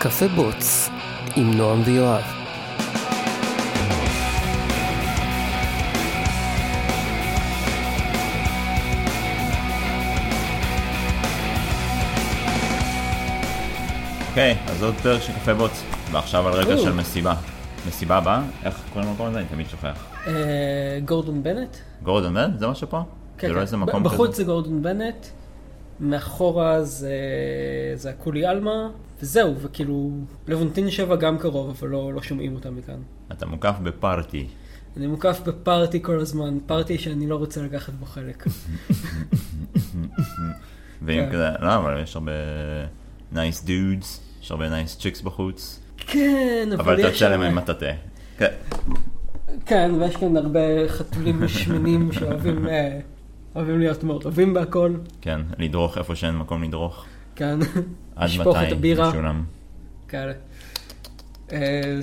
קפה בוץ עם נועם ויואב. אוקיי, אז עוד פרק של קפה בוץ, ועכשיו על רקע של מסיבה. מסיבה הבאה? איך קוראים למקום הזה? אני תמיד שוכח. אה, גורדון בנט. גורדון בנט? זה מה שפה? כן, זה לא כן. איזה מקום כזה? בחוץ זה גורדון בנט, מאחורה זה, זה הקולי עלמה, וזהו, וכאילו, לבונטין 7 גם קרוב, אבל לא, לא שומעים אותם מכאן. אתה מוקף בפארטי. אני מוקף בפארטי כל הזמן, פארטי שאני לא רוצה לקחת בו חלק. ואם כן. כזה, לא, אבל יש הרבה nice dudes, יש הרבה nice chicks בחוץ, כן, אבל, אבל אתה יש יוצא להם עם מטאטה. כן. כן, ויש כאן הרבה חתולים שמנים שאוהבים אה, אוהבים להיות מעורבים בהכל. כן, לדרוך איפה שאין מקום לדרוך. כן, עד מתי. משולם? כאלה. אה,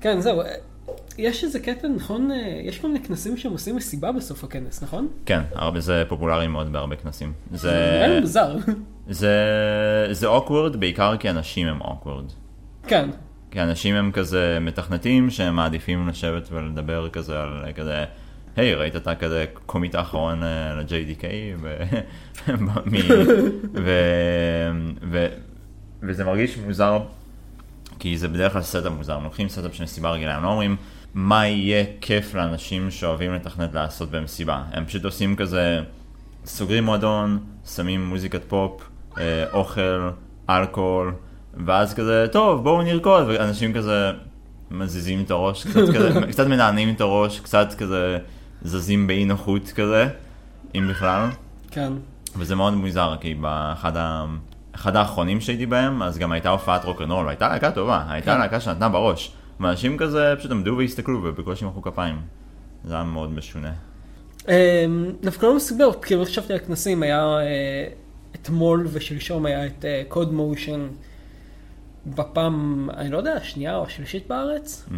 כן, זהו. יש איזה קטע, נכון? אה, יש כל מיני כנסים שהם עושים מסיבה בסוף הכנס, נכון? כן, הרבה, זה פופולרי מאוד בהרבה כנסים. זה נראה לי מוזר. זה, זה awkward בעיקר כי אנשים הם awkward. כן, כי אנשים הם כזה מתכנתים שהם מעדיפים לשבת ולדבר כזה על כזה, היי, ראית את ה כזה commit האחרון אה, ל-JDK? וזה מרגיש מוזר, כי זה בדרך כלל setup מוזר, הם לוקחים setup של מסיבה רגילה, הם לא אומרים מה יהיה כיף לאנשים שאוהבים לתכנת לעשות במסיבה, הם פשוט עושים כזה, סוגרים מועדון, שמים מוזיקת פופ, אה, אוכל, אלכוהול, ואז כזה, טוב, בואו נרקוד, ואנשים כזה מזיזים את הראש, קצת כזה, קצת מנענעים את הראש, קצת כזה זזים באי נוחות כזה, אם בכלל. כן. וזה מאוד מוזר, כי באחד ה... אחד האחרונים שהייתי בהם, אז גם הייתה הופעת רוקנרול, והייתה להקה טובה, הייתה כן. להקה שנתנה בראש. ואנשים כזה פשוט עמדו והסתכלו ובקושי מחאו כפיים. זה היה מאוד משונה. אה, דווקא לא מסיבות, כאילו חשבתי על כנסים, היה אה, אתמול ושלשום היה את קוד מושן בפעם, אני לא יודע, השנייה או השלישית בארץ.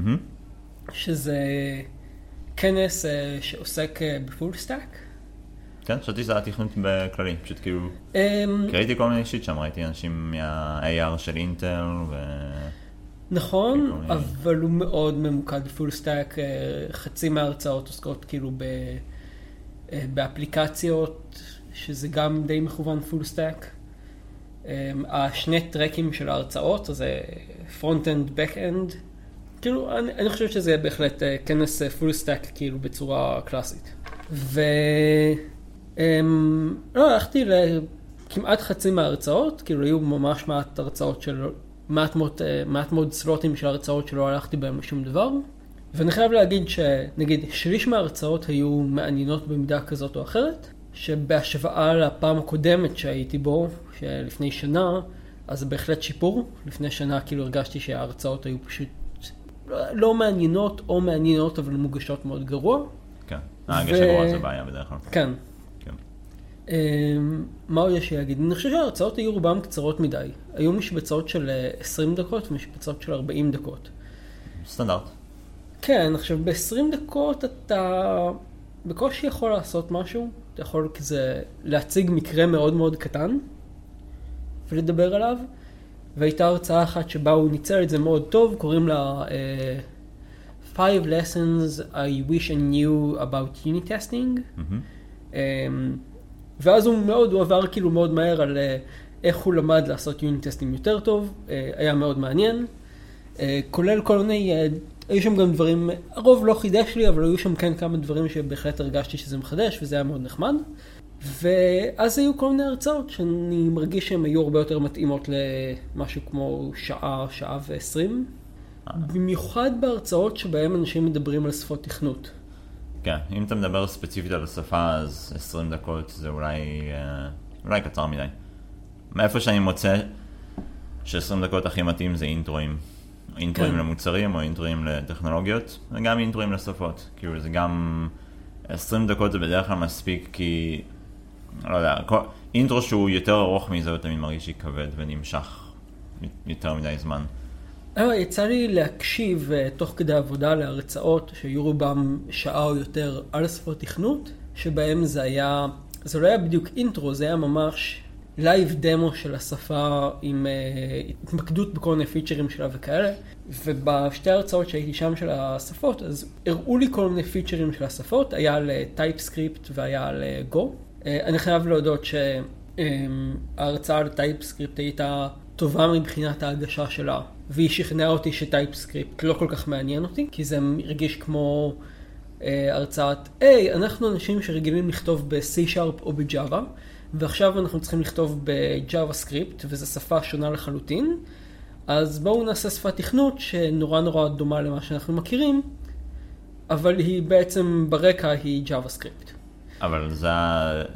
שזה כנס אה, שעוסק אה, ב full stack. כן, חשבתי שזה היה תכנות בכללי, פשוט כאילו, כי ראיתי כל מיני shit שם, ראיתי אנשים מה-AR של אינטל, ו... נכון, אבל הוא מאוד ממוקד ב full stack, אה, חצי מההרצאות עוסקות כאילו ב, באפליקציות, שזה גם די מכוון full stack. אה, השני טרקים של ההרצאות, זה front-end, back-end. כאילו, אני, אני חושב שזה בהחלט אה, כנס full stack כאילו בצורה קלאסית. ו... אמ, לא, הלכתי לכמעט חצי מההרצאות, כאילו היו ממש מעט הרצאות של, מעט מאוד, אה, מעט מאוד סלוטים של הרצאות שלא הלכתי בהם לשום דבר. ואני חייב להגיד שנגיד שליש מההרצאות היו מעניינות במידה כזאת או אחרת, שבהשוואה לפעם הקודמת שהייתי בו, שלפני שנה, אז בהחלט שיפור. לפני שנה כאילו הרגשתי שההרצאות היו פשוט לא- מעניינות או מעניינות אבל מוגשות מאוד גרוע. כן, ההגה ו- של רוע זה בעיה בדרך כלל. כן. כן. אמ, מה עוד יש לי להגיד? אני חושב שההרצאות היו רובן קצרות מדי. היו משבצות של אה, 20 דקות ומשבצות של 40 דקות. סטנדרט. כן, עכשיו ב-20 דקות אתה בקושי יכול לעשות משהו. אתה יכול כזה להציג מקרה מאוד מאוד קטן ולדבר עליו. והייתה הרצאה אחת שבה הוא ניצל את זה מאוד טוב, קוראים לה אה, Five Lessons I Wish I Knew About Unit Testing. מהמם. אמ, ואז הוא מאוד, הוא עבר כאילו מאוד מהר על אה, איך הוא למד לעשות יוניט טסטים יותר טוב, אה, היה מאוד מעניין, אה, כולל כל מיני, אה, היו שם גם דברים, הרוב לא חידש לי, אבל היו שם כן כמה דברים שבהחלט הרגשתי שזה מחדש, וזה היה מאוד נחמד. ואז היו כל מיני הרצאות שאני מרגיש שהן היו הרבה יותר מתאימות למשהו כמו שעה, שעה ועשרים. במיוחד בהרצאות שבהן אנשים מדברים על שפות תכנות. כן, אם אתה מדבר ספציפית על השפה, אז 20 דקות זה אולי, אה, אולי קצר מדי. מאיפה שאני מוצא ש-20 דקות הכי מתאים זה אינטרואים. אינטרואים כן. למוצרים או אינטרואים לטכנולוגיות, וגם אינטרואים לשפות. כאילו זה גם... 20 דקות זה בדרך כלל מספיק כי... לא יודע, כל... אינטרו שהוא יותר ארוך מזה הוא תמיד מרגיש לי כבד ונמשך יותר מדי זמן. אה, יצא לי להקשיב אה, תוך כדי עבודה להרצאות שהיו רובם שעה או יותר על שפות תכנות, שבהם זה היה, זה לא היה בדיוק אינטרו, זה היה ממש live demo של השפה עם אה, התמקדות בכל מיני פיצ'רים שלה וכאלה. ובשתי ההרצאות שהייתי שם של השפות, אז הראו לי כל מיני פיצ'רים של השפות, היה על TypeScript והיה על גו. Uh, אני חייב להודות שההרצאה על TypeScript הייתה טובה מבחינת ההגשה שלה, והיא שכנעה אותי ש TypeScript לא כל כך מעניין אותי, כי זה הרגיש כמו אה, הרצאת, היי, אנחנו אנשים שרגילים לכתוב ב-C-Sharp או ב-Java, ועכשיו אנחנו צריכים לכתוב ב-JavaScript, וזו שפה שונה לחלוטין, אז בואו נעשה שפת תכנות שנורא נורא דומה למה שאנחנו מכירים, אבל היא בעצם ברקע היא JavaScript. אבל זה,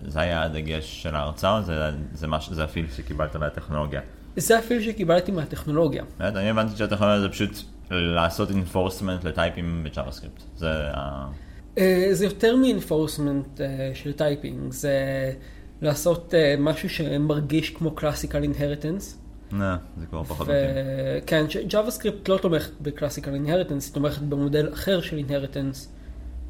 זה היה הדגש של ההרצאה, או זה, זה, מש, זה הפיל שקיבלת מהטכנולוגיה? זה הפיל שקיבלתי מהטכנולוגיה. באמת, אני הבנתי שהטכנולוגיה זה פשוט לעשות enforcement לטייפים ב-JavaScript. זה ה... אה, זה יותר מ-enforcement אה, של typing, זה לעשות אה, משהו שמרגיש כמו classical inheritance. לא, זה כבר פחות מתאים. כן, JavaScript לא תומכת ב-classical inheritance, היא תומכת במודל אחר של inheritance,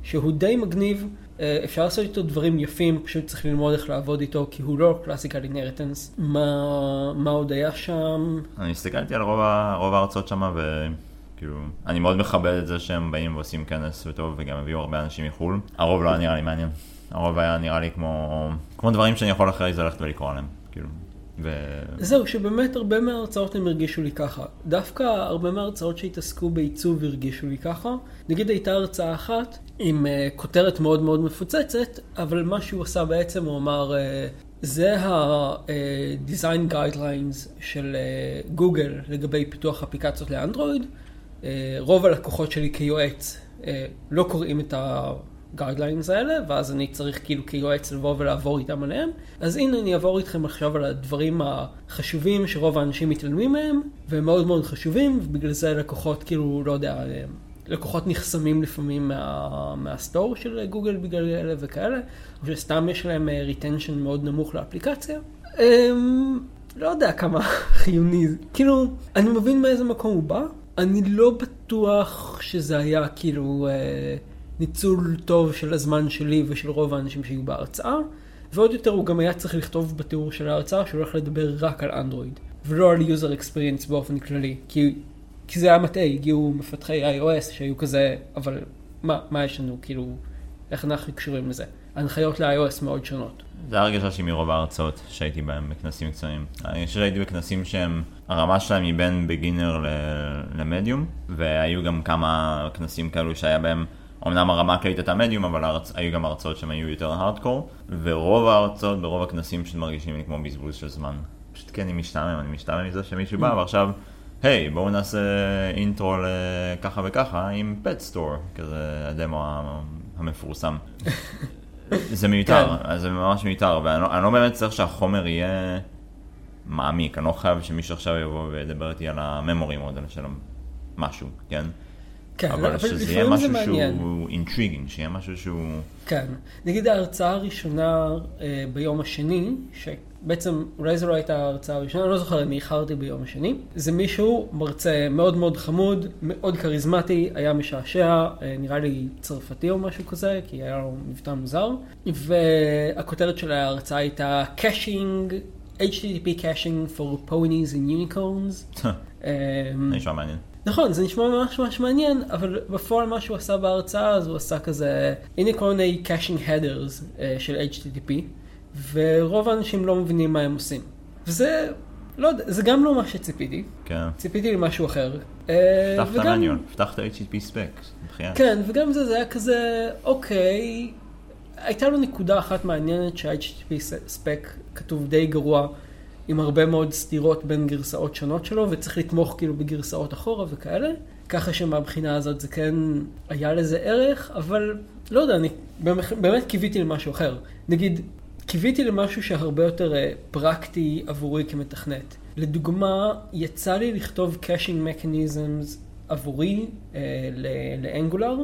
שהוא די מגניב, אה, אפשר לעשות איתו דברים יפים, פשוט צריך ללמוד איך לעבוד איתו, כי הוא לא classical inheritance. מה, מה עוד היה שם? אני הסתכלתי על רוב, רוב ההרצאות שם, וכאילו, אני מאוד מכבד את זה שהם באים ועושים כנס וטוב, וגם הביאו הרבה אנשים מחו"ל. הרוב לא היה נראה לי מעניין. הרוב היה נראה לי כמו, כמו דברים שאני יכול אחרי זה ללכת ולקרוא עליהם, כאילו. ו... זהו, שבאמת הרבה מההרצאות הם הרגישו לי ככה. דווקא הרבה מההרצאות שהתעסקו בעיצוב הרגישו לי ככה. נגיד הייתה הרצאה אחת עם uh, כותרת מאוד מאוד מפוצצת, אבל מה שהוא עשה בעצם, הוא אמר, uh, זה ה-design guidelines של גוגל אה, לגבי פיתוח אפליקציות לאנדרואיד. אה, רוב הלקוחות שלי כיועץ אה, לא קוראים את ה... ה guidelines האלה, ואז אני צריך כאילו כיועץ לבוא ולעבור איתם עליהם. אז הנה אני אעבור איתכם עכשיו על הדברים החשובים שרוב האנשים מתעלמים מהם, והם מאוד מאוד חשובים, ובגלל זה לקוחות כאילו, לא יודע, לקוחות נחסמים לפעמים מה, מה store של גוגל בגלל אלה וכאלה, או שסתם יש להם retention אה, מאוד נמוך לאפליקציה. אמ, לא יודע כמה חיוני זה. כאילו, אני מבין מאיזה מקום הוא בא. אני לא בטוח שזה היה כאילו... אה, ניצול טוב של הזמן שלי ושל רוב האנשים שהיו בהרצאה, ועוד יותר הוא גם היה צריך לכתוב בתיאור של ההרצאה שהוא הולך לדבר רק על אנדרואיד, ולא על user experience באופן כללי, כי, כי זה היה מטעה, הגיעו מפתחי iOS שהיו כזה, אבל מה, מה יש לנו, כאילו, איך אנחנו קשורים לזה? הנחיות ל-iOS מאוד שונות. זה הרגשה שלי מרוב ההרצאות שהייתי בהם בכנסים קצרים. אני חושב שהייתי בכנסים שהם, הרמה שלהם היא בין בגינר למדיום, והיו גם כמה כנסים כאלו שהיה בהם אמנם הרמה הכללית הייתה מדיום, אבל הרצ... היו גם הרצאות שהן היו יותר הארדקור, ורוב ההרצאות ברוב הכנסים פשוט מרגישים לי כמו בזבוז של זמן. פשוט כי אני משתעמם, אני משתעמם מזה שמישהו בא ועכשיו, היי, בואו נעשה intro לככה וככה עם pet store, כזה הדמו המפורסם. זה מיותר, כן. זה ממש מיותר, ואני לא, לא באמת צריך שהחומר יהיה מעמיק, אני לא חייב שמישהו עכשיו יבוא וידבר איתי על ה memory model של משהו, כן? כן, אבל, אבל שזה יהיה משהו שהוא intriguing, שיהיה משהו שהוא... כן. נגיד ההרצאה הראשונה אה, ביום השני, שבעצם אולי זו לא הייתה ההרצאה הראשונה, אני לא זוכר, אני איחרתי ביום השני. זה מישהו, מרצה מאוד מאוד חמוד, מאוד כריזמטי, היה משעשע, אה, נראה לי צרפתי או משהו כזה, כי היה לו מבטא מוזר. והכותרת של ההרצאה הייתה caching, HTTP caching for ponies and unicorns. נשמע מעניין. נכון, זה נשמע ממש ממש מעניין, אבל בפועל מה שהוא עשה בהרצאה, אז הוא עשה כזה, הנה כל מיני caching headers uh, של HTTP, ורוב האנשים לא מבינים מה הם עושים. וזה, לא יודע, זה גם לא מה שציפיתי. כן. ציפיתי למשהו אחר. אה, פתח את המניון, פתח את ה-HTTP spec. כן, וגם זה, זה היה כזה, אוקיי, הייתה לו נקודה אחת מעניינת שה-HTTP spec כתוב די גרוע. עם הרבה מאוד סתירות בין גרסאות שונות שלו, וצריך לתמוך כאילו בגרסאות אחורה וכאלה. ככה שמבחינה הזאת זה כן היה לזה ערך, אבל לא יודע, אני באמת קיוויתי למשהו אחר. נגיד, קיוויתי למשהו שהרבה יותר אה, פרקטי עבורי כמתכנת. לדוגמה, יצא לי לכתוב caching mechanisms עבורי אה, ל Angular,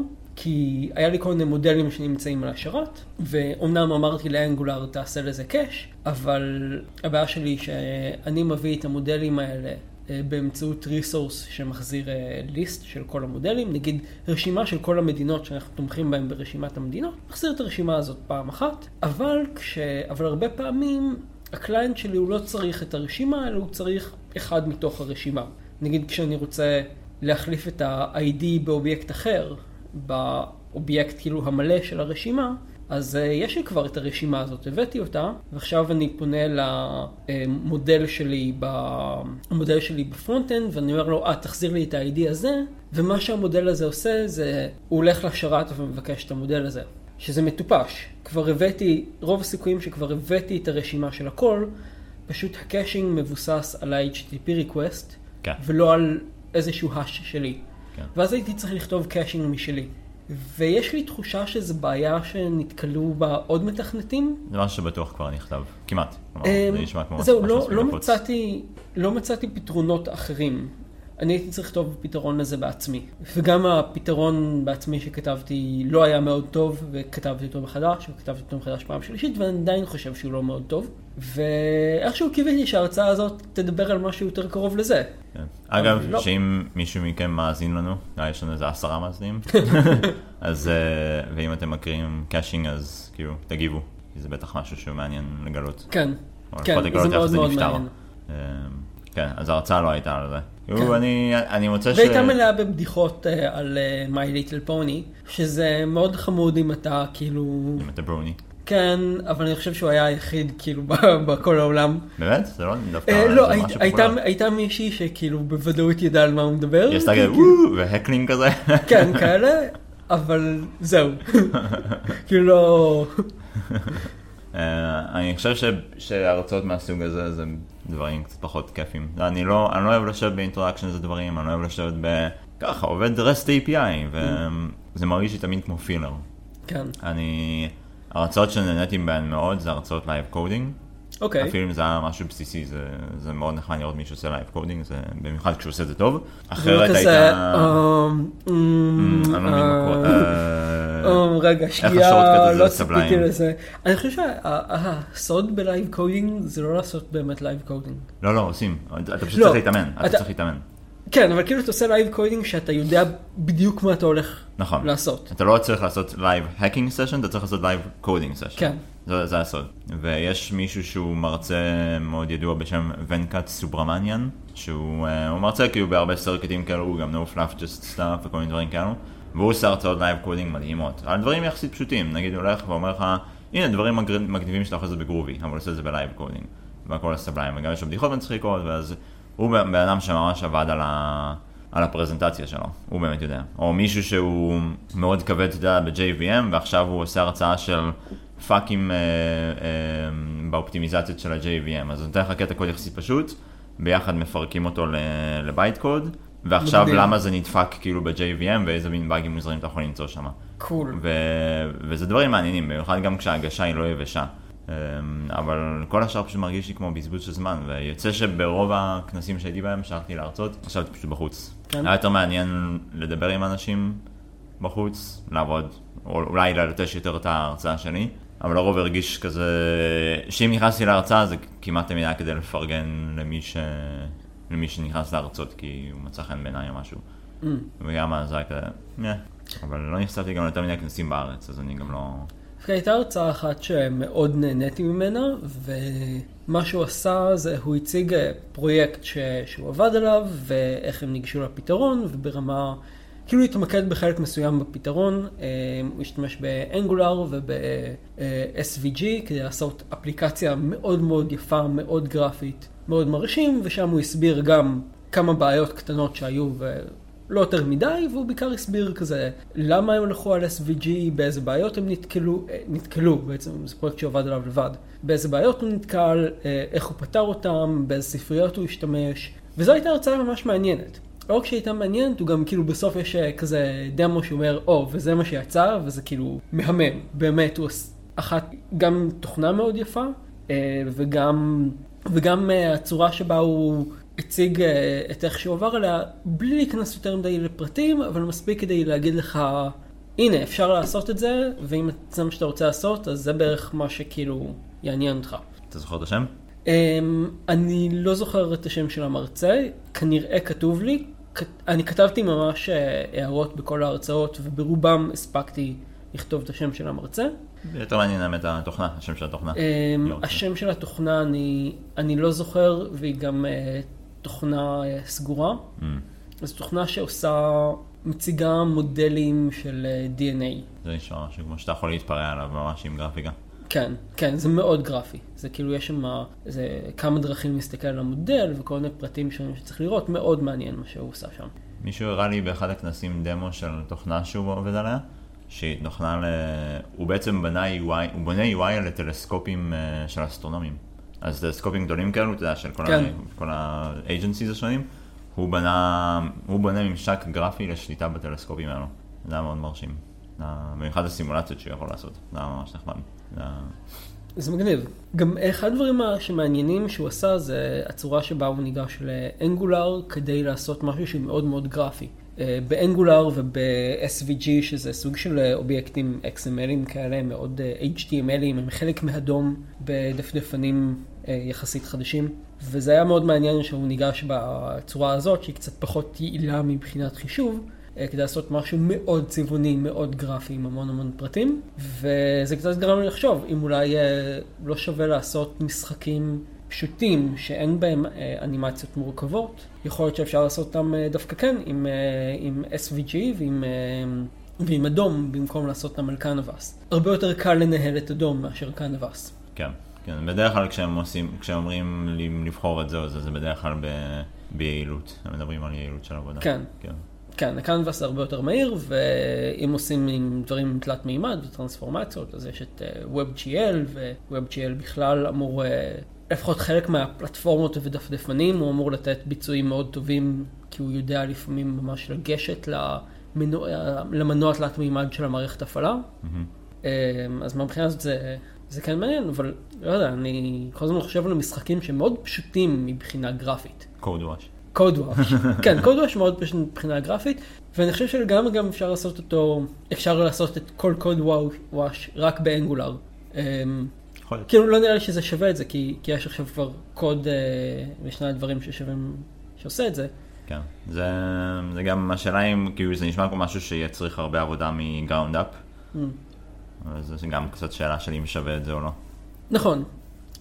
כי היה לי כל מיני מודלים שנמצאים על השרת, ואומנם אמרתי ל Angular תעשה לזה cache, אבל הבעיה שלי היא שאני מביא את המודלים האלה אה, באמצעות resource שמחזיר list אה, של כל המודלים, נגיד רשימה של כל המדינות שאנחנו תומכים בהן ברשימת המדינות, מחזיר את הרשימה הזאת פעם אחת, אבל, כש... אבל הרבה פעמים ה client שלי הוא לא צריך את הרשימה, אלא הוא צריך אחד מתוך הרשימה. נגיד כשאני רוצה להחליף את ה-ID באובייקט אחר, באובייקט כאילו המלא של הרשימה, אז אה, יש לי כבר את הרשימה הזאת, הבאתי אותה, ועכשיו אני פונה למודל שלי, המודל שלי ב front-end, ואני אומר לו, אה, תחזיר לי את ה-ID הזה, ומה שהמודל הזה עושה זה, הוא הולך לשרת ומבקש את המודל הזה. שזה מטופש. כבר הבאתי, רוב הסיכויים שכבר הבאתי את הרשימה של הכל, פשוט ה caching מבוסס על ה-HTTP request, כן. ולא על איזשהו hash שלי. כן. ואז הייתי צריך לכתוב caching משלי. ויש לי תחושה שזו בעיה שנתקלו בה עוד מתכנתים. זה משהו שבטוח כבר נכתב, כמעט. כלומר, אמ, זה נשמע כמו זהו, לא, לא. מצאתי, לא מצאתי פתרונות אחרים. אני הייתי צריך לכתוב פתרון לזה בעצמי. וגם הפתרון בעצמי שכתבתי לא היה מאוד טוב, וכתבתי אותו מחדש, וכתבתי אותו מחדש פעם שלישית, ואני עדיין חושב שהוא לא מאוד טוב. ואיכשהו קיוויתי שההרצאה הזאת תדבר על משהו יותר קרוב לזה. כן. אגב, לא. שאם מישהו מכם מאזין לנו, אה, יש לנו איזה עשרה מאזינים, אז, אה, ואם אתם מכירים caching, אז כאילו, תגיבו, כי זה בטח משהו שהוא מעניין לגלות. כן, כן, זה מאוד מאוד. מעניין. אה, כן, אז ההרצאה לא הייתה על זה. כן. אני אני מוצא ש... והייתה מלאה בבדיחות אה, על אה, My Little Pony, שזה מאוד חמוד אם אתה כאילו... אם אתה brony. כן, אבל אני חושב שהוא היה היחיד כאילו בכל העולם. באמת? זה לא דווקא... אה, לא, הייתה, מישהי שכאילו בוודאות ידעה על מה הוא מדבר. היא עשתה כזה כאילו, וואו, ו heckling כזה. כן, כאלה, אבל זהו. כאילו לא... אה, אני חושב ש- שהרצאות מהסוג הזה זה דברים קצת פחות כיפים. אני לא, אני לא אוהב לשבת ב introductions לדברים, אני לא אוהב לשבת ב... ככה, עובד REST API, וזה מרגיש לי תמיד כמו filler. כן, אני... הרצאות שנהניתי בהן מאוד זה הרצאות live coding. אוקיי. אפילו אם זה היה משהו בסיסי, זה, זה מאוד נחמד לראות מישהו עושה live coding, זה במיוחד כשהוא עושה את זה טוב. אחרת. הייתה... אמ, אמ, אני לא מבין מה. אה, אמ, רגע, שנייה, לא? ציפיתי לזה. אני חושב שהסוד ב live coding זה לא לעשות באמת live coding. לא, לא, עושים. אתה פשוט לא, צריך להתאמן, אתה אתה- צריך להתאמן. כן, אבל כאילו אתה עושה live coding שאתה יודע בדיוק מה אתה הולך נכון. לעשות. אתה לא צריך לעשות live hacking session, אתה צריך לעשות live coding session. כן. זה, זה הסוד. ויש מישהו שהוא מרצה מאוד ידוע בשם Venkat Subramaniam, שהוא אה, מרצה כאילו בהרבה סרקטים כאלו, הוא גם no fluff just stuff וכל מיני דברים כאלו. והוא עושה הרצאות live coding מדהימות, על דברים יחסית פשוטים, נגיד הוא הולך ואומר לך, הנה דברים מגניבים שאתה יכול ב Groovy, אבל הוא עושה את זה ב live coding. והכל הסבליים, וגם יש לו בדיחות מצחיקות, ואז הוא בן אדם שממש עבד על, ה... על הפרזנטציה שלו, הוא באמת יודע. או מישהו שהוא מאוד כבד, אתה יודע, ב-JVM, ועכשיו הוא עושה הרצאה של פאקים אה, אה, באופטימיזציות של ה-JVM. אז הוא נותן לך קטע קוד יחסית פשוט, ביחד מפרקים אותו לבייט קוד, ועכשיו מדהים. למה זה נדפק כאילו ב-JVM, ואיזה מין באגים מוזרים אתה יכול למצוא שם. קול. ו- וזה דברים מעניינים, במיוחד גם כשההגשה היא לא יבשה. אמ, אבל כל השאר פשוט מרגיש לי כמו בזבוז של זמן, ויוצא שברוב הכנסים שהייתי בהם, שהלכתי להרצות, ישבתי פשוט בחוץ. כן. היה יותר מעניין לדבר עם אנשים בחוץ, לעבוד, או אולי ללטש יותר את ההרצאה שלי, אבל לרוב הרגיש כזה, שאם נכנסתי להרצאה זה כמעט תמיד היה כדי לפרגן למי, ש... למי שנכנס להרצות, כי הוא מצא חן בעיניי או משהו. Mm. וגם אז זה היה כזה, "נה", אבל לא נחשפתי גם ליותר מדי כנסים בארץ, אז אני גם לא... דווקא הייתה הרצאה אחת שמאוד נהניתי ממנה, ומה שהוא עשה זה הוא הציג פרויקט ש... שהוא עבד עליו, ואיך הם ניגשו לפתרון, וברמה, כאילו התמקד בחלק מסוים בפתרון, אה, הוא השתמש באנגולר וב-SVG כדי לעשות אפליקציה מאוד מאוד יפה, מאוד גרפית, מאוד מרשים, ושם הוא הסביר גם כמה בעיות קטנות שהיו, ו... לא יותר מדי, והוא בעיקר הסביר כזה למה הם הלכו על SVG, באיזה בעיות הם נתקלו, אה, נתקלו בעצם, זה פרויקט שעובד עליו לבד, באיזה בעיות הוא נתקל, אה, איך הוא פתר אותם, באיזה ספריות הוא השתמש, וזו הייתה הרצאה ממש מעניינת. לא רק שהייתה מעניינת, הוא גם כאילו בסוף יש אה, כזה דמו שאומר, או, וזה מה שיצא, וזה כאילו מהמם. באמת, הוא אחת, גם תוכנה מאוד יפה, אה, וגם, וגם אה, הצורה שבה הוא הציג את איך שהוא עבר עליה, בלי להיכנס יותר מדי לפרטים, אבל מספיק כדי להגיד לך, הנה, אפשר לעשות את זה, ואם זה מה שאתה רוצה לעשות, אז זה בערך מה שכאילו יעניין אותך. אתה זוכר את השם? אמ, אני לא זוכר את השם של המרצה, כנראה כתוב לי. אני כתבתי ממש אה, הערות בכל ההרצאות, וברובם הספקתי לכתוב את השם של המרצה. יותר מעניין האמת התוכנה, השם של התוכנה. אמ, לא, השם של התוכנה אני, אני לא זוכר, והיא גם אה, תוכנה אה, סגורה. Mm, זו תוכנה שעושה, מציגה מודלים של אה, DNA. זה נשמע משהו כמו שאתה יכול להתפרע עליו ממש עם גרפיקה. כן, כן, זה מאוד גרפי. זה כאילו, יש שם איזה כמה דרכים להסתכל על המודל וכל מיני פרטים שונים שצריך לראות, מאוד מעניין מה שהוא עושה שם. מישהו הראה לי באחד הכנסים דמו של תוכנה שהוא עובד עליה, שהיא תוכנה ל... הוא בעצם בנה UI, הוא בונה UI לטלסקופים אה, של אסטרונומים. אז טלסקופים גדולים כאלו, אתה יודע, של כל כן. ה- כל ה-agencies השונים, הוא בנה, הוא בונה ממשק גרפי לשליטה בטלסקופים האלו. זה היה מאוד מרשים. זה היה- במיוחד הסימולציות שהוא יכול לעשות, זה היה ממש נחמד. זה היה- זה מגניב. גם אחד הדברים שמעניינים שהוא עשה זה הצורה שבה הוא ניגש לאנגולר כדי לעשות משהו שהוא מאוד מאוד גרפי. אה, באנגולר וב-SVG, שזה סוג של אה, אובייקטים XMLים כאלה, מאוד אה, HTMLים, הם חלק מהדום בדפדפנים אה, יחסית חדשים. וזה היה מאוד מעניין שהוא ניגש בצורה הזאת, שהיא קצת פחות יעילה מבחינת חישוב. אה, כדי לעשות משהו מאוד צבעוני, מאוד גרפי, עם המון המון פרטים. וזה קצת גרם לי לחשוב, אם אולי אה, לא שווה לעשות משחקים פשוטים, שאין בהם אה, אנימציות מורכבות, יכול להיות שאפשר לעשות אותם דווקא כן, עם, עם SVG ועם, ועם אדום, במקום לעשות אותם על קנבאס. הרבה יותר קל לנהל את אדום מאשר קנבאס. כן, כן, בדרך כלל כשהם עושים, כשהם אומרים לי לבחור את זה, אז זה בדרך כלל ב, ביעילות, הם מדברים על יעילות של עבודה. כן. כן. כן, הקנבאס זה הרבה יותר מהיר, ואם עושים עם דברים תלת מימד וטרנספורמציות, אז יש את uh, WebGL, ו-WebGL בכלל אמור, uh, לפחות חלק מהפלטפורמות ודפדפנים, הוא אמור לתת ביצועים מאוד טובים, כי הוא יודע לפעמים ממש לגשת למנוע, למנוע תלת מימד של המערכת הפעלה. מהמם. Um, אז מהבחינה הזאת זה, זה כן מעניין, אבל לא יודע, אני כל הזמן חושב על משחקים שהם מאוד פשוטים מבחינה גרפית. wash. קוד וואש. כן, קוד וואש מאוד פשוט מבחינה גרפית, ואני חושב שלגמרי גם אפשר לעשות אותו, אפשר לעשות את כל קוד וואש רק באנגולר. אמ. כאילו לא נראה לי שזה שווה את זה, כי, כי יש עכשיו כבר קוד אה, ושני הדברים ששווים, שעושה את זה. כן. זה, זה גם השאלה אם, כאילו זה נשמע כמו משהו שיצריך הרבה עבודה מ ground up, Mm. זה גם קצת שאלה של אם שווה את זה או לא. נכון.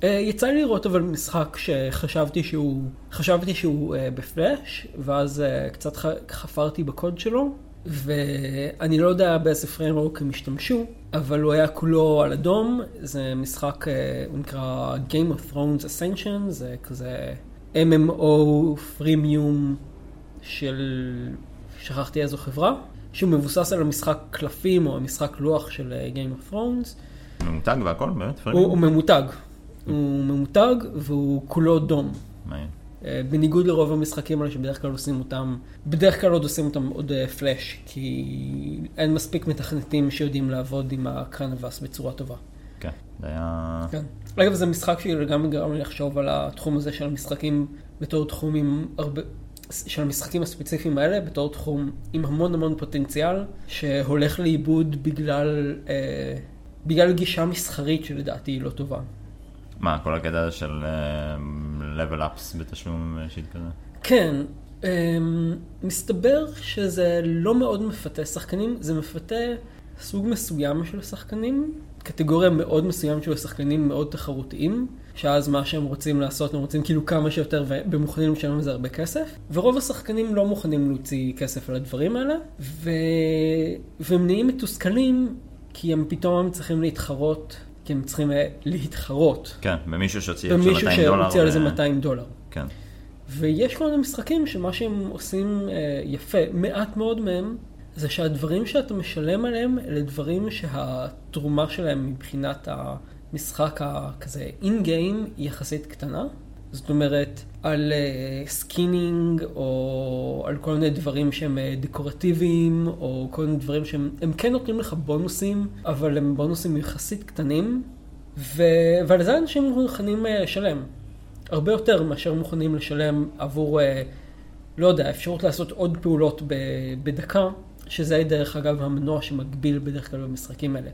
אה, יצא לי לראות אבל משחק שחשבתי שהוא, חשבתי שהוא אה, בפלאש, ואז אה, קצת ח- חפרתי בקוד שלו, ואני לא יודע באיזה framework הם השתמשו, אבל הוא היה כולו על ה DOM, זה משחק, אה, הוא נקרא Game of Thrones Ascension, זה כזה MMO פרימיום של, שכחתי איזו חברה, שהוא מבוסס על המשחק קלפים או המשחק לוח של Game of Thrones. ממותג והכל, באמת? הוא, הוא ממותג. הוא ממותג והוא כולו דום. מעניין. אה, בניגוד לרוב המשחקים האלה שבדרך כלל עושים אותם, בדרך כלל עוד עושים אותם עוד אה, פלאש, כי אין מספיק מתכנתים שיודעים לעבוד עם הקרנבס בצורה טובה. כן. זה היה... כן. אגב, זה משחק שגם גרם לי לחשוב על התחום הזה של המשחקים בתור תחום עם הרבה... של המשחקים הספציפיים האלה בתור תחום עם המון המון פוטנציאל שהולך לאיבוד בגלל, אה, בגלל גישה מסחרית שלדעתי היא לא טובה. מה, כל הקטע הזה של uh, level ups בתשלום שיט כזה? כן, אמ, מסתבר שזה לא מאוד מפתה שחקנים, זה מפתה סוג מסוים של שחקנים, קטגוריה מאוד מסוים של שחקנים מאוד תחרותיים, שאז מה שהם רוצים לעשות, הם רוצים כאילו כמה שיותר והם מוכנים לשלם על זה הרבה כסף, ורוב השחקנים לא מוכנים להוציא כסף על הדברים האלה, ו... והם נהיים מתוסכלים כי הם פתאום צריכים להתחרות, כי הם צריכים אה, להתחרות כן, במישהו שהוציא עכשיו במישהו 200 דולר. שהוציא על זה ו- 200 דולר. כן. ויש כל מיני משחקים שמה שהם עושים אה, יפה, מעט מאוד מהם, זה שהדברים שאתה משלם עליהם, אלה דברים שהתרומה שלהם מבחינת המשחק הכזה in-game היא יחסית קטנה. זאת אומרת, על אה, skinning, או על כל מיני דברים שהם אה, דקורטיביים, או כל מיני דברים שהם הם כן נותנים לך בונוסים, אבל הם בונוסים יחסית קטנים, ו... ועל זה אנשים מוכנים אה, לשלם. הרבה יותר מאשר מוכנים לשלם עבור, אה, לא יודע, אפשרות לעשות עוד פעולות בדקה, שזה דרך אגב המנוע שמגביל בדרך כלל במשחקים האלה.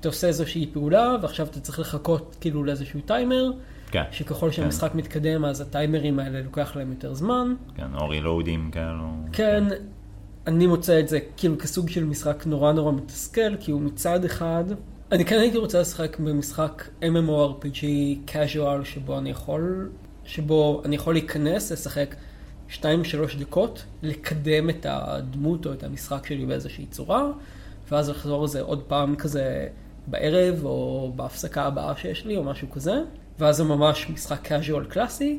אתה עושה איזושהי פעולה, ועכשיו אתה צריך לחכות כאילו לאיזשהו טיימר, כן. שככל שהמשחק מתקדם אז הטיימרים האלה לוקח להם יותר זמן. כן, או רילודים כאלו. כן, אני מוצא את זה כאילו כסוג של משחק נורא נורא מתסכל, כי הוא מצד אחד אני כן הייתי רוצה לשחק במשחק MMORPG casual שבו אני יכול, שבו אני יכול להיכנס, לשחק 2-3 דקות, לקדם את הדמות או את המשחק שלי באיזושהי צורה, ואז לחזור לזה עוד פעם כזה בערב או בהפסקה הבאה שיש לי או משהו כזה, ואז זה ממש משחק casual קלאסי.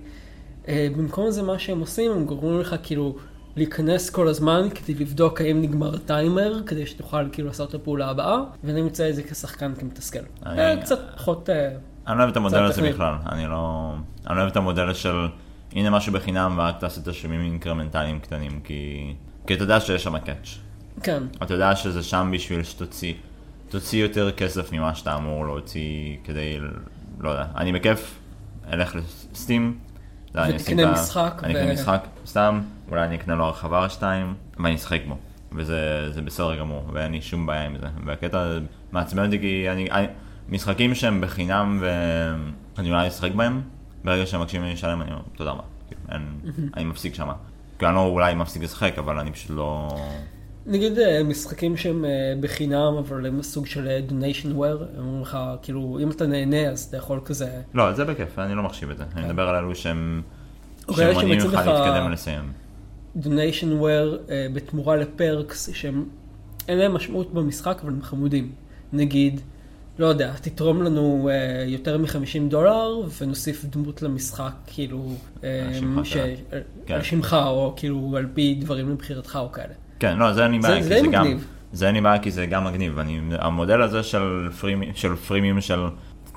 אה, במקום זה מה שהם עושים, הם גורמים לך כאילו להיכנס כל הזמן כדי לבדוק האם נגמר הטיימר, כדי שתוכל כאילו לעשות את הפעולה הבאה, ואני מוצא את זה כשחקן כמתסכל. אני- אה, קצת פחות... אה, אני לא אוהב את המודל הזה. בכלל, אני לא... אני לא אוהב את המודל של הנה משהו בחינם ורק תעשה תשלומים אינקרמנטליים קטנים, כי... כי אתה יודע שיש שם קאץ'. כן, אתה יודע שזה שם בשביל שתוציא תוציא יותר כסף ממה שאתה אמור להוציא כדי, לא יודע, אני בכיף אלך לסטים, יודע, אני אשים ותקנה משחק אני ו- אקנה משחק סתם, אולי אני אקנה לו הרחבה או שתיים, ואני אשחק בו, וזה זה בסדר גמור, ואין לי שום בעיה עם זה, והקטע מעצבן אותי כי אני, אני, משחקים שהם בחינם ואני אולי אשחק בהם, ברגע שהם מבקשים ממני לשלם אני אומר תודה רבה, כאילו, אני מפסיק שמה, כי אני לא אולי מפסיק לשחק, אבל אני פשוט לא... נגיד אה, משחקים שהם אה, בחינם, אבל הם סוג של אה, donation ware, הם אומרים לך, כאילו, אם אתה נהנה אז אתה יכול כזה... לא, זה בכיף, אני לא מחשיב את זה. אני מדבר על אלו שהם... או שהם כאלה מונעים שמציעים ממך לך- להתקדם ולסיים. donation ware בתמורה לפרקס שהם אין להם משמעות במשחק אבל הם חמודים. נגיד, לא יודע, תתרום לנו אה, יותר מ-50 דולר ונוסיף דמות למשחק כאילו אה, על שמך, ש... כן. על- כן. על שמך או כאילו על פי דברים לבחירתך או כאלה. כן, לא, זה אין לי בעיה, זה כי די זה גם... מגניב. זה אין לי בעיה כי זה גם מגניב. אני, המודל הזה של פרימי- של פרימים של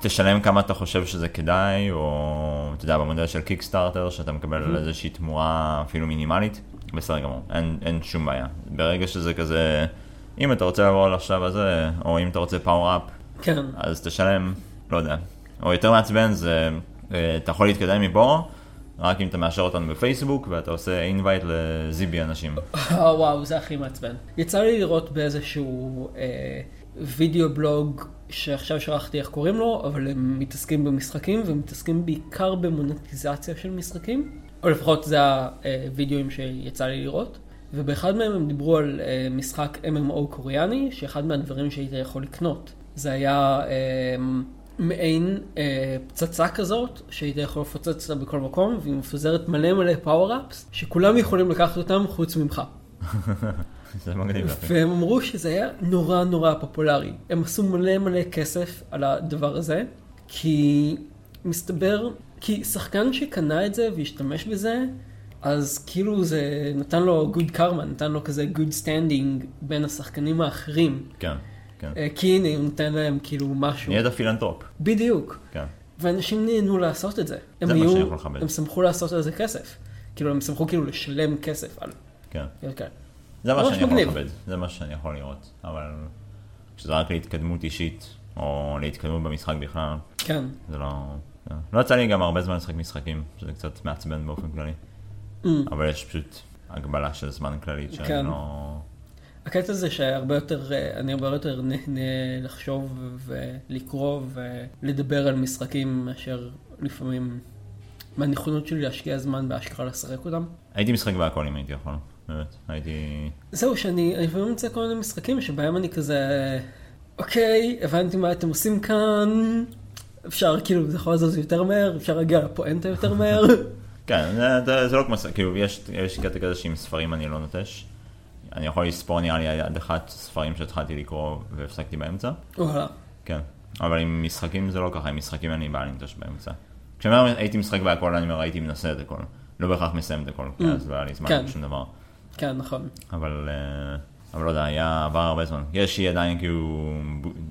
תשלם כמה אתה חושב שזה כדאי, או אתה יודע, במודל של Kickstarter, שאתה מקבל איזושהי תמורה אפילו מינימלית, בסדר גמור, אין, אין שום בעיה. ברגע שזה כזה, אם אתה רוצה לעבור לשלב הזה, או אם אתה רוצה power-up, כן, אז תשלם, לא יודע. או יותר מעצבן זה, אה, אתה יכול להתקדם מפה, רק אם אתה מאשר אותנו בפייסבוק, ואתה עושה invite לזיבי אנשים. אה, וואו, זה הכי מעצבן. יצא לי לראות באיזשהו אה, וידאו בלוג שעכשיו שכחתי איך קוראים לו, אבל הם מתעסקים במשחקים ומתעסקים בעיקר במונטיזציה של משחקים, או לפחות זה הווידאוים שיצא לי לראות. ובאחד מהם הם דיברו על אה, משחק MMO קוריאני, שאחד מהדברים שהיית יכול לקנות. זה היה אה, מעין אה, פצצה כזאת, שהיית יכול לפוצץ אותה בכל מקום, והיא מפזרת מלא מלא פאוור-אפס, שכולם יכולים לקחת אותם חוץ ממך. זה מגניב. והם אמרו שזה היה נורא נורא פופולרי. הם עשו מלא מלא כסף על הדבר הזה, כי מסתבר, כי שחקן שקנה את זה והשתמש בזה, אז כאילו זה נתן לו good karma, נתן לו כזה good standing בין השחקנים האחרים. כן, כן. אה, כי הנה, הוא נותן להם כאילו משהו. נהיית פילנטרופ. בדיוק. כן. ואנשים נהנו לעשות את זה. הם זה מה היו- שאני יכול לכבד. הם שמחו לעשות על זה כסף. כאילו, הם שמחו כאילו לשלם כסף על... כן. כן. זה מה שאני יכול מגניב. לכבד. זה מה שאני יכול לראות. אבל כשזה רק להתקדמות אישית, או להתקדמות במשחק בכלל, כן. זה לא... לא יצא לי גם הרבה זמן לשחק משחקים, שזה קצת מעצבן באופן כללי. Mm. אבל יש פשוט הגבלה של זמן כללית שאני כן. לא... הקטע זה שהרבה יותר, אה, אני הרבה יותר נהנה לחשוב ולקרוא ולדבר על משחקים מאשר לפעמים מהנכונות שלי להשקיע זמן באשכרה לשחק אותם. הייתי משחק בהכל אם הייתי יכול, באמת. הייתי... זהו, שאני אני לפעמים מוצא כל מיני משחקים שבהם אני כזה, אוקיי, הבנתי מה אתם עושים כאן, אפשר כאילו, זה יכול לזוז יותר מהר, אפשר להגיע לפואנטה יותר מהר. כן, זה, זה, זה לא כמו... כאילו, יש, יש קטע כזה שעם ספרים אני לא נוטש. אני יכול לספור נראה לי עד אחת ספרים שהתחלתי לקרוא והפסקתי באמצע. וואלה. כן. אבל עם משחקים זה לא ככה, עם משחקים אין לי בעיה לנטוש באמצע. כשאני אומר הייתי משחק בהכל, אני אומר הייתי מנסה את הכל. לא בהכרח מסיים את הכל, כי אז לא היה לי זמן כן. לשום דבר. כן, נכון. אבל, אה, אבל לא יודע, היה עבר הרבה זמן. יש לי עדיין כאילו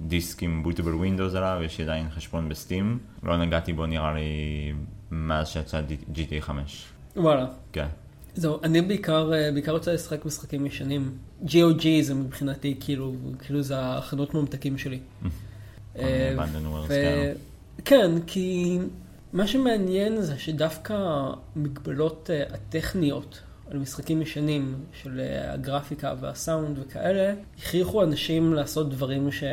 דיסק עם בוטבל ווינדוס עליו, יש לי עדיין חשבון בסטים. לא נגעתי בו נראה לי מאז שיצא GTA 5. וואלה. כן. זהו, אני בעיקר, אה, בעיקר רוצה לשחק משחקים ישנים. GOG זה מבחינתי כאילו, כאילו זה החנות ממתקים שלי. אה. כן, כי מה שמעניין זה שדווקא המגבלות אה, הטכניות על משחקים ישנים של הגרפיקה והסאונד וכאלה, הכריחו אנשים לעשות דברים ש...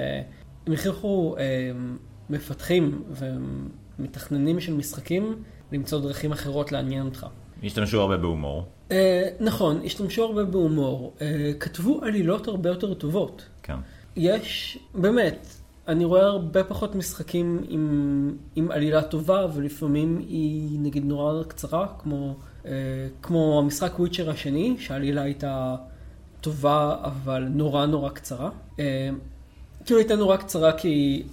הם הכריחו אה, מפתחים ומתכננים של משחקים למצוא דרכים אחרות לעניין אותך. השתמשו הרבה בהומור. אה, נכון, השתמשו הרבה בהומור, אה, כתבו עלילות הרבה יותר טובות. כן. יש, באמת, אני רואה הרבה פחות משחקים עם, עם עלילה טובה, ולפעמים היא נגיד נורא קצרה, כמו, אה, כמו המשחק וויצ'ר השני, שהעלילה הייתה טובה, אבל נורא נורא קצרה. אה, כאילו הייתה נורא קצרה כי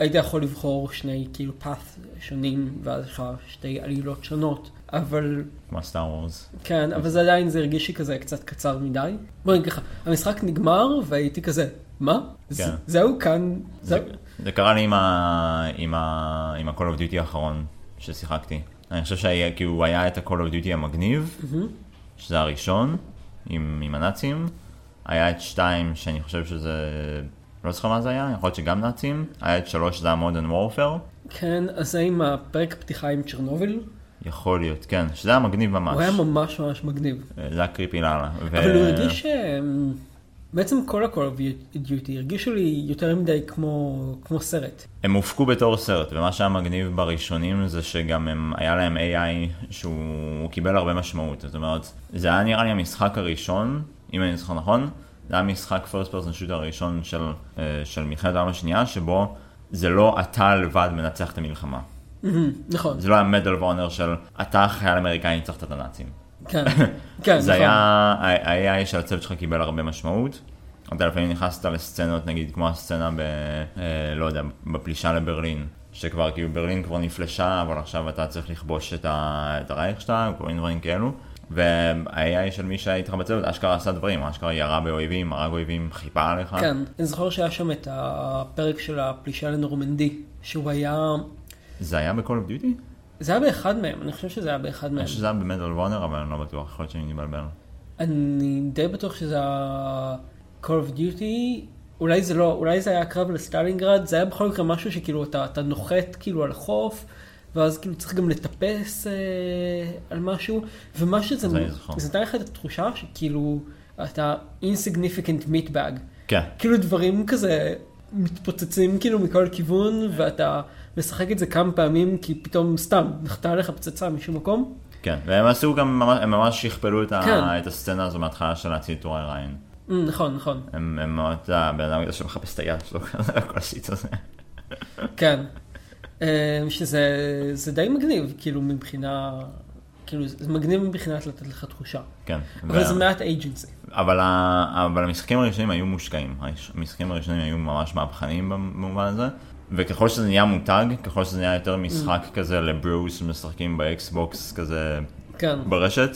היית יכול לבחור שני כאילו path שונים, ואז יש לך שתי עלילות שונות, אבל כמו סטאר וורס. כן, אבל זה עדיין, זה הרגיש לי כזה קצת קצר מדי. בוא נגיד ככה, המשחק נגמר והייתי כזה, מה? כן. זהו כאן, זה, זהו. זה קרה לי עם ה- עם ה- עם ה-call of duty האחרון ששיחקתי. אני חושב שהיה, כאילו, היה את ה-call of duty המגניב, שזה הראשון, עם, עם הנאצים. היה את שתיים, שאני חושב שזה... לא זוכר מה זה היה, יכול להיות שגם נאצים. היה את שלוש, שזה ה-modern warfare. כן, אז זה עם הפרק פתיחה עם צ'רנוביל, יכול להיות, כן, שזה היה מגניב ממש. הוא היה ממש ממש מגניב. זה היה קריפי לאללה. ו- אבל הוא הרגיש, אמ, בעצם כל ה-call of duty הרגישו לי יותר מדי כמו כמו סרט. הם הופקו בתור סרט, ומה שהיה מגניב בראשונים זה שגם הם, היה להם AI שהוא קיבל הרבה משמעות. זאת אומרת, זה היה נראה לי המשחק הראשון, אם אני זוכר נכון, זה היה משחק first person shooter הראשון של, אה, של מלחמת העולם השנייה, שבו זה לא אתה לבד מנצח את המלחמה. נכון, זה לא היה מדל ואונר של אתה חייל אמריקאי ניצחת את הנאצים. כן, כן, זה נכון. היה, ה-AI של הצוות שלך קיבל הרבה משמעות. אתה לפעמים נכנסת לסצנות, נגיד כמו הסצנה ב... אה, לא יודע, בפלישה לברלין. שכבר כאילו ברלין כבר נפלשה, אבל עכשיו אתה צריך לכבוש את, ה... את הרייכשטאג, כל מיני דברים כאלו. וה-AI של מי שהיה איתך בצוות אשכרה עשה דברים, אשכרה ירה באויבים, הרג אויבים, חיפה עליך. כן, אני זוכר שהיה שם את הפרק של הפלישה לנורמנדי, שהוא היה, זה היה ב-call of duty? זה היה באחד מהם, אני חושב שזה היה באחד מהם. אני חושב שזה היה במדל וונר, אבל אני לא בטוח, יכול להיות שאני מתבלבל. אני די בטוח שזה היה Call of Duty, אולי זה לא, אולי זה היה קרב לסטלינגרד, זה היה בכל מקרה משהו שכאילו אתה, אתה נוחת כאילו על החוף, ואז כאילו צריך גם לטפס אה, על משהו, ומה שזה. זה נתן לך את התחושה שכאילו אתה insignificant meat bag, כן, כאילו דברים כזה מתפוצצים כאילו מכל כיוון, ואתה משחק את זה כמה פעמים כי פתאום סתם נחתה עליך פצצה משום מקום. כן, והם עשו גם, הם ממש שכפלו את, ה... כן. את הסצנה הזו מההתחלה של להציל את ריין. Mm, נכון, נכון. הם מאוד, הבן אדם שמחפש את היד שלו, כל השיט הזה. כן. אה, שזה זה די מגניב, כאילו מבחינה, כאילו זה מגניב מבחינת לתת לך תחושה. כן. אבל זה מעט agency. אבל, ה... אבל המשחקים הראשונים היו מושקעים. המשחקים הראשונים היו ממש מהפכניים במובן הזה. וככל שזה נהיה מותג, ככל שזה נהיה יותר משחק כזה ל bros שמשחקים ב Xbox כזה כן, ברשת,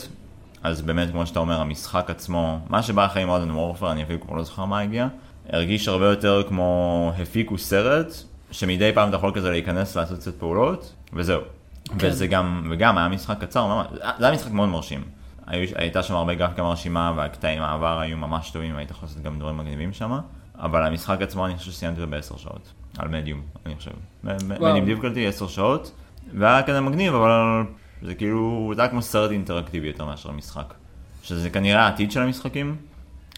אז באמת, כמו שאתה אומר, המשחק עצמו, מה שבא אחרי Modern Warfare, אני אפילו כבר לא זוכר מה הגיע, הרגיש הרבה יותר כמו הפיקו סרט, שמדי פעם אתה יכול כזה להיכנס לעשות קצת פעולות, וזהו. כן. וזה גם, וגם היה משחק קצר, ממש, זה היה משחק מאוד מרשים. היו, הייתה שם הרבה גרפיקה מרשימה, והקטעים העבר היו ממש טובים, היית יכול לעשות גם דברים מגניבים שם, אבל המשחק עצמו, אני חושב שסיימתי אותו בעשר שעות, על מדיום, אני חושב. מדיום דיפקלטי, עשר שעות, והיה כזה מגניב, אבל זה כאילו, זה היה כמו סרט אינטראקטיבי יותר מאשר משחק. שזה כנראה העתיד של המשחקים,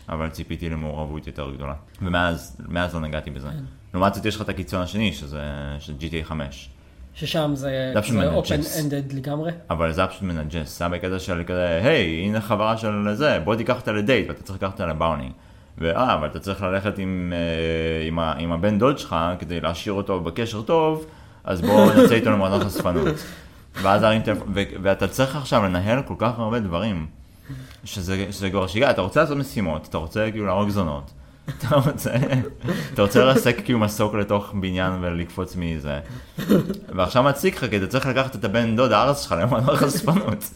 אבל ציפיתי למעורבות יותר גדולה. ומאז מאז לא נגעתי בזה. לעומת זאת יש לך את הקיצון השני, שזה GTA 5. ששם זה זה זה open-ended לגמרי. אבל זה פשוט מנג'ס, זה היה בקטע של כזה, היי, הנה חברה של זה, בוא תיקח אותה לדייט, ואתה צריך לקחת אותה לבאולינג. ואה, אבל אתה צריך ללכת עם, אה, עם, ה, עם הבן דוד שלך כדי להשאיר אותו בקשר טוב, אז בוא נצא איתו למועדון חשפנות. ואז להרים טלפון, ואתה צריך עכשיו לנהל כל כך הרבה דברים, שזה, שזה כבר שיגע, אתה רוצה לעשות משימות, אתה רוצה כאילו להרוג זונות, אתה רוצה, אתה רוצה לרסק כאילו מסוק לתוך בניין ולקפוץ מזה, ועכשיו מציק לך כי אתה צריך לקחת את הבן דוד הארץ שלך למועדון חשפנות.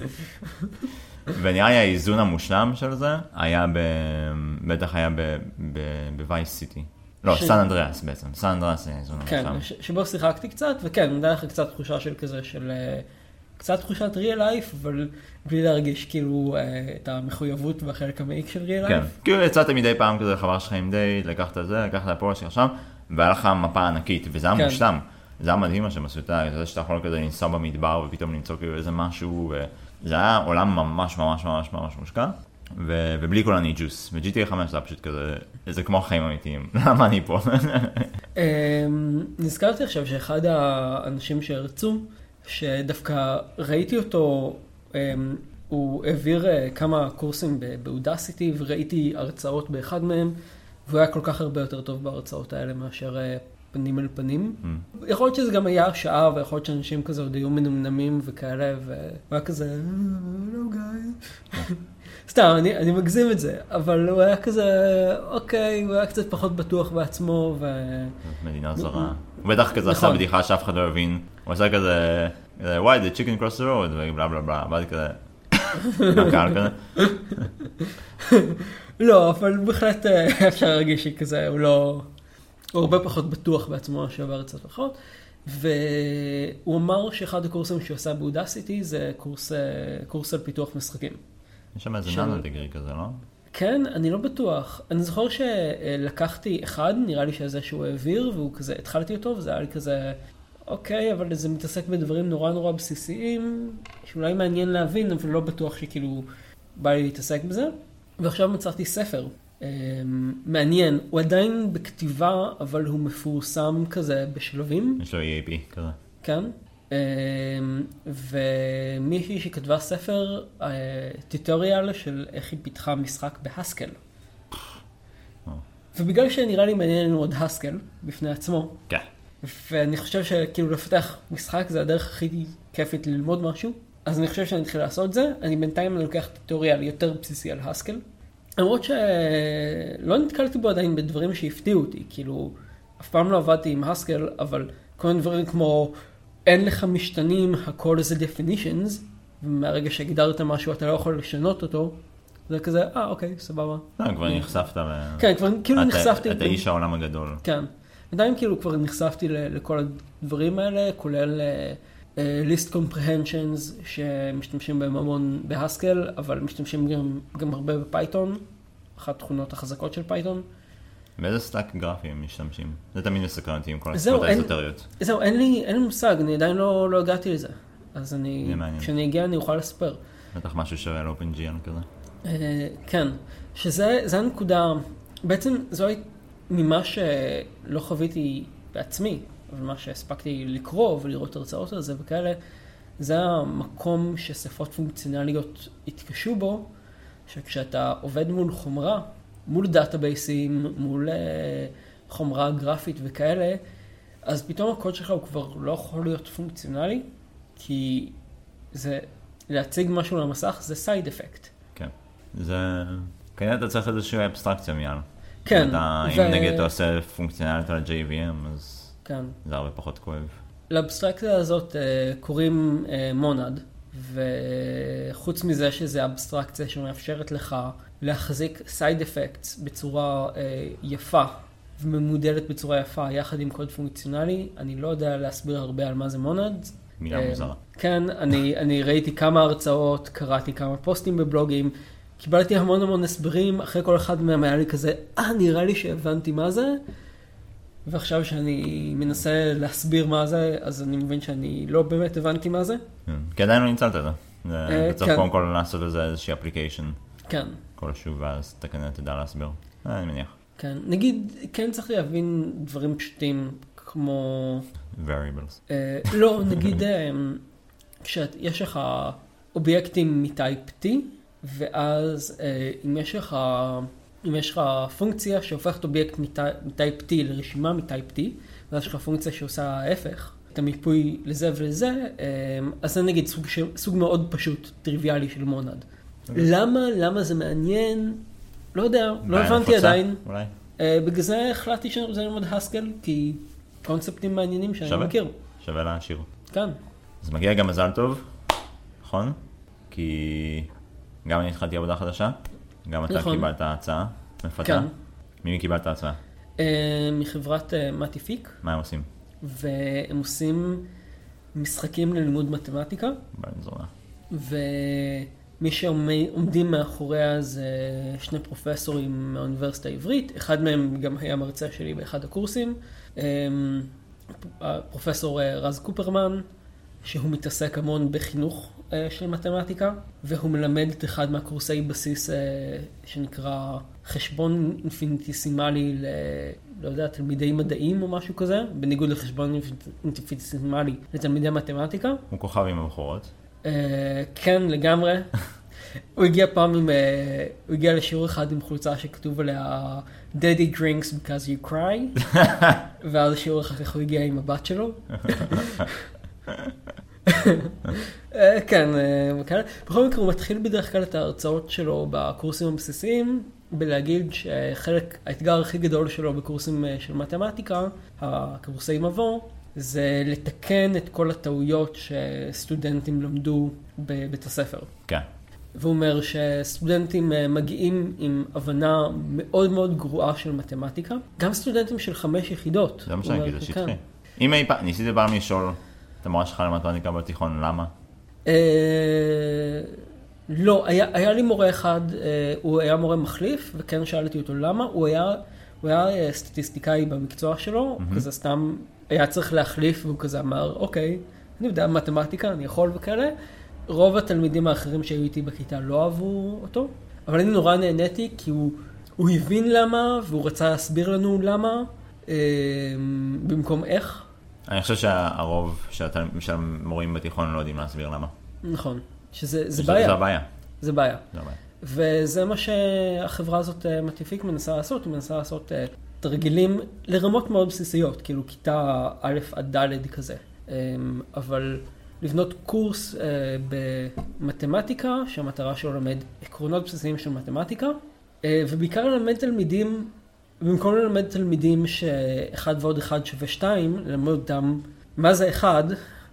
ונראה לי האיזון המושלם של זה היה ב... בטח היה בווייס סיטי. לא, ש- סן אנדריאס בעצם, סן אנדריאס היה האיזון כן, המושלם. ש- שבו שיחקתי קצת, וכן, נדע לך קצת תחושה של כזה, של אה, קצת תחושת real life, אבל בלי להרגיש כאילו אה, את המחויבות והחלק המעיק של real life. כן, כאילו יצאת מדי פעם כזה לחבר שלך עם דייט, לקחת את זה, לקחת פה, שלך שם, והיה לך מפה ענקית, וזה היה כן. מושלם. זה היה מדהים מה שהם עשו, יודע, זה שאתה יכול כזה לנסוע במדבר ופתאום למצוא כאילו איזה משהו, וזה היה עולם ממש ממש ממש ממש מושקע, ו- ובלי כל הניג'וס, ו-GTA 5 זה היה פשוט כזה, זה כמו חיים אמיתיים, למה אני פה? אמ, נזכרתי עכשיו שאחד האנשים שהרצו, שדווקא ראיתי אותו, אמ, הוא העביר אה, כמה קורסים באודסיטי וראיתי הרצאות באחד מהם, והוא היה כל כך הרבה יותר טוב בהרצאות האלה מאשר, אה, פנים אל פנים. Mm. יכול להיות שזה גם היה שעה, ויכול להיות שאנשים כזה עוד היו מנומנמים וכאלה, והוא היה כזה, לא גיא. סתם, אני, אני מגזים את זה, אבל הוא היה כזה, אוקיי, הוא היה קצת פחות בטוח בעצמו, ו... מדינה זרה. הוא בטח כזה עשה נכון. בדיחה שאף אחד לא הבין. הוא עשה כזה, כזה, why the chicken cross the road, ובלה בלה בלה, ואז כזה, מהקהל כזה. לא, אבל בהחלט אה, אפשר להרגיש שכזה, הוא לא... הוא הרבה פחות בטוח בעצמו מאשר בארצות אחרות. והוא אמר שאחד הקורסים שהוא עשה באודסיטי זה קורס, אה, קורס על פיתוח משחקים. יש שם איזה ננו דיגרי כזה, לא? כן, אני לא בטוח. אני זוכר שלקחתי אחד, נראה לי שזה שהוא העביר, והוא כזה, התחלתי אותו, וזה היה לי כזה, אוקיי, אבל זה מתעסק בדברים נורא נורא בסיסיים, שאולי מעניין להבין, אבל לא בטוח שכאילו בא לי להתעסק בזה. ועכשיו מצאתי ספר. אה, מעניין, הוא עדיין בכתיבה, אבל הוא מפורסם כזה בשלבים. יש לו EAP כזה. כן. אמ, ומישהי שכתבה ספר, אה, טיוטוריאל של איך היא פיתחה משחק בהסקל. או. ובגלל שנראה לי מעניין ללמוד הסקל בפני עצמו, כן. ואני חושב שכאילו לפתח משחק זה הדרך הכי כיפית ללמוד משהו, אז אני חושב שאני אתחיל לעשות את זה. אני בינתיים לוקח טיוטוריאל יותר בסיסי על הסקל. למרות שלא נתקלתי בו עדיין בדברים שהפתיעו אותי, כאילו, אף פעם לא עבדתי עם הסקל, אבל כל מיני דברים כמו אין לך משתנים, הכל זה definitions, ומהרגע שהגדרת משהו אתה לא יכול לשנות אותו, זה כזה, אה, אוקיי, סבבה. לא, כבר נחשפת. כן, כבר כאילו נחשפתי. אתה איש העולם הגדול. כן. בינתיים כאילו כבר נחשפתי לכל הדברים האלה, כולל אה, אה, list comprehensions שמשתמשים בהם המון ב Haskell, אבל משתמשים גם, גם הרבה ב Python, אחת התכונות החזקות של Python. באיזה stack גרפי הם משתמשים? זה תמיד מסקרן אותי עם כל אין- האזוטריות. זהו, אין לי, אין לי מושג, אני עדיין לא, לא הגעתי לזה. אז אני. כשאני אגיע אני אוכל לספר. בטח משהו שווה ל-OpenGL כזה. אה, כן, שזה זה הנקודה, בעצם זו היית ממה שלא חוויתי בעצמי, אבל מה שהספקתי לקרוא ולראות הרצאות על זה וכאלה, זה המקום ששפות פונקציונליות התקשו בו, שכשאתה עובד מול חומרה, מול דאטאבייסים, מול אה, חומרה גרפית וכאלה, אז פתאום הקוד שלך הוא כבר לא יכול להיות פונקציונלי, כי זה, להציג משהו למסך זה side effect. כן. זה... כנראה אתה צריך איזושהי אבסטרקציה מעל. כן, אתה, ו- אם נגיד אתה עושה פונקציונלית על JVM, אז כן. זה הרבה פחות כואב. לאבסטרקציה הזאת אה, קוראים אה, monad, וחוץ מזה שזה אבסטרקציה שמאפשרת לך להחזיק side effects בצורה אה, יפה וממודלת בצורה יפה יחד עם קוד פונקציונלי, אני לא יודע להסביר הרבה על מה זה מונד. מילה מוזרה. כן, אני, אני ראיתי כמה הרצאות, קראתי כמה פוסטים בבלוגים, קיבלתי המון המון הסברים, אחרי כל אחד מהם היה לי כזה, אה, נראה לי שהבנתי מה זה, ועכשיו שאני מנסה להסביר מה זה, אז אני מבין שאני לא באמת הבנתי מה זה. כן. כי עדיין לא ניצלת את זה. אה, אתה צריך כן. קודם כל לעשות לזה איזושהי אפליקיישן כן, כלשהו, ואז אתה כנראה תדע להסביר. אה, אני מניח. כן. נגיד, כן צריך להבין דברים פשוטים, כמו... variables. אה, לא, נגיד, כשיש לך אובייקטים מ type T, ואז אה, אם יש לך, אם יש לך פונקציה שהופכת אובייקט מטי- מ type T לרשימה מ type T, ואז יש לך פונקציה שעושה ההפך, את המיפוי לזה ולזה, אה, אז זה נגיד סוג, סוג מאוד פשוט, טריוויאלי של מונד. למה, למה זה מעניין? לא יודע, לא הבנתי נפוצה, עדיין. אולי. אה, בגלל זה החלטתי שאני רוצה ללמוד הסקל, כי קונספטים מעניינים שאני שווה. מכיר. שווה להשאיר. כן. אז מגיע גם מזל טוב, נכון? כי גם אני התחלתי עבודה חדשה, גם אתה נכון. קיבלת הצעה מפתה. כן. ממי קיבלת הצעה? אה, מחברת אה, מטיפיק, מה הם עושים? והם עושים משחקים ללימוד מתמטיקה, בזונה. ומי שעומדים מאחוריה זה שני פרופסורים מהאוניברסיטה העברית, אחד מהם גם היה מרצה שלי באחד הקורסים, אה, הפרופסור אה, רז קופרמן, שהוא מתעסק המון בחינוך של מתמטיקה, והוא מלמד את אחד מהקורסי בסיס אה, שנקרא חשבון אינפיניטיסימלי ל... לא יודע, תלמידי מדעים או משהו כזה, בניגוד לחשבון אינפיניטיסימלי לתלמידי מתמטיקה. הוא כוכב עם הבחורות. אה, כן, לגמרי. הוא הגיע פעם עם, אה, הוא הגיע לשיעור אחד עם חולצה שכתוב עליה Daddy drinks because you cry, ואז שיעור אחר כך הוא הגיע עם הבת שלו. אה, כן, אה. בכל מקרה הוא מתחיל בדרך כלל את ההרצאות שלו בקורסים הבסיסיים, בלהגיד שחלק, האתגר הכי גדול שלו בקורסים אה, של מתמטיקה, הקורסי מבוא, זה לתקן את כל הטעויות שסטודנטים למדו בבית הספר. כן. והוא אומר שסטודנטים מגיעים עם הבנה מאוד מאוד גרועה של מתמטיקה, גם סטודנטים של חמש יחידות. זה מה שאני אומר, כאילו כן. שטחי. אם אי פעם, ניסיתי פעם לשאול את המורה שלך למתמטיקה בתיכון, למה? אה, לא, היה, היה לי מורה אחד, אה, הוא היה מורה מחליף, וכן שאלתי אותו למה, הוא היה, הוא היה אה, סטטיסטיקאי במקצוע שלו, הוא כזה סתם היה צריך להחליף, והוא כזה אמר, אוקיי, אני יודע מתמטיקה, אני יכול וכאלה. רוב התלמידים האחרים שהיו איתי בכיתה לא אהבו אותו, אבל אני נורא נהניתי, כי הוא, הוא הבין למה, והוא רצה להסביר לנו למה, אה, במקום איך. אני חושב שהרוב של המורים בתיכון לא יודעים להסביר למה. נכון, שזה זה בעיה. זה הבעיה. זה בעיה. וזה מה שהחברה הזאת, אה, מטיפיק, מנסה לעשות, היא מנסה לעשות אה, תרגילים לרמות מאוד בסיסיות, כאילו כיתה א' עד ד' כזה. אה, אבל לבנות קורס אה, במתמטיקה, שהמטרה שלו ללמד עקרונות בסיסיים של מתמטיקה, ובעיקר ללמד תלמידים, במקום ללמד תלמידים שאחד ועוד אחד שווה שתיים, ללמד אותם מה זה אחד,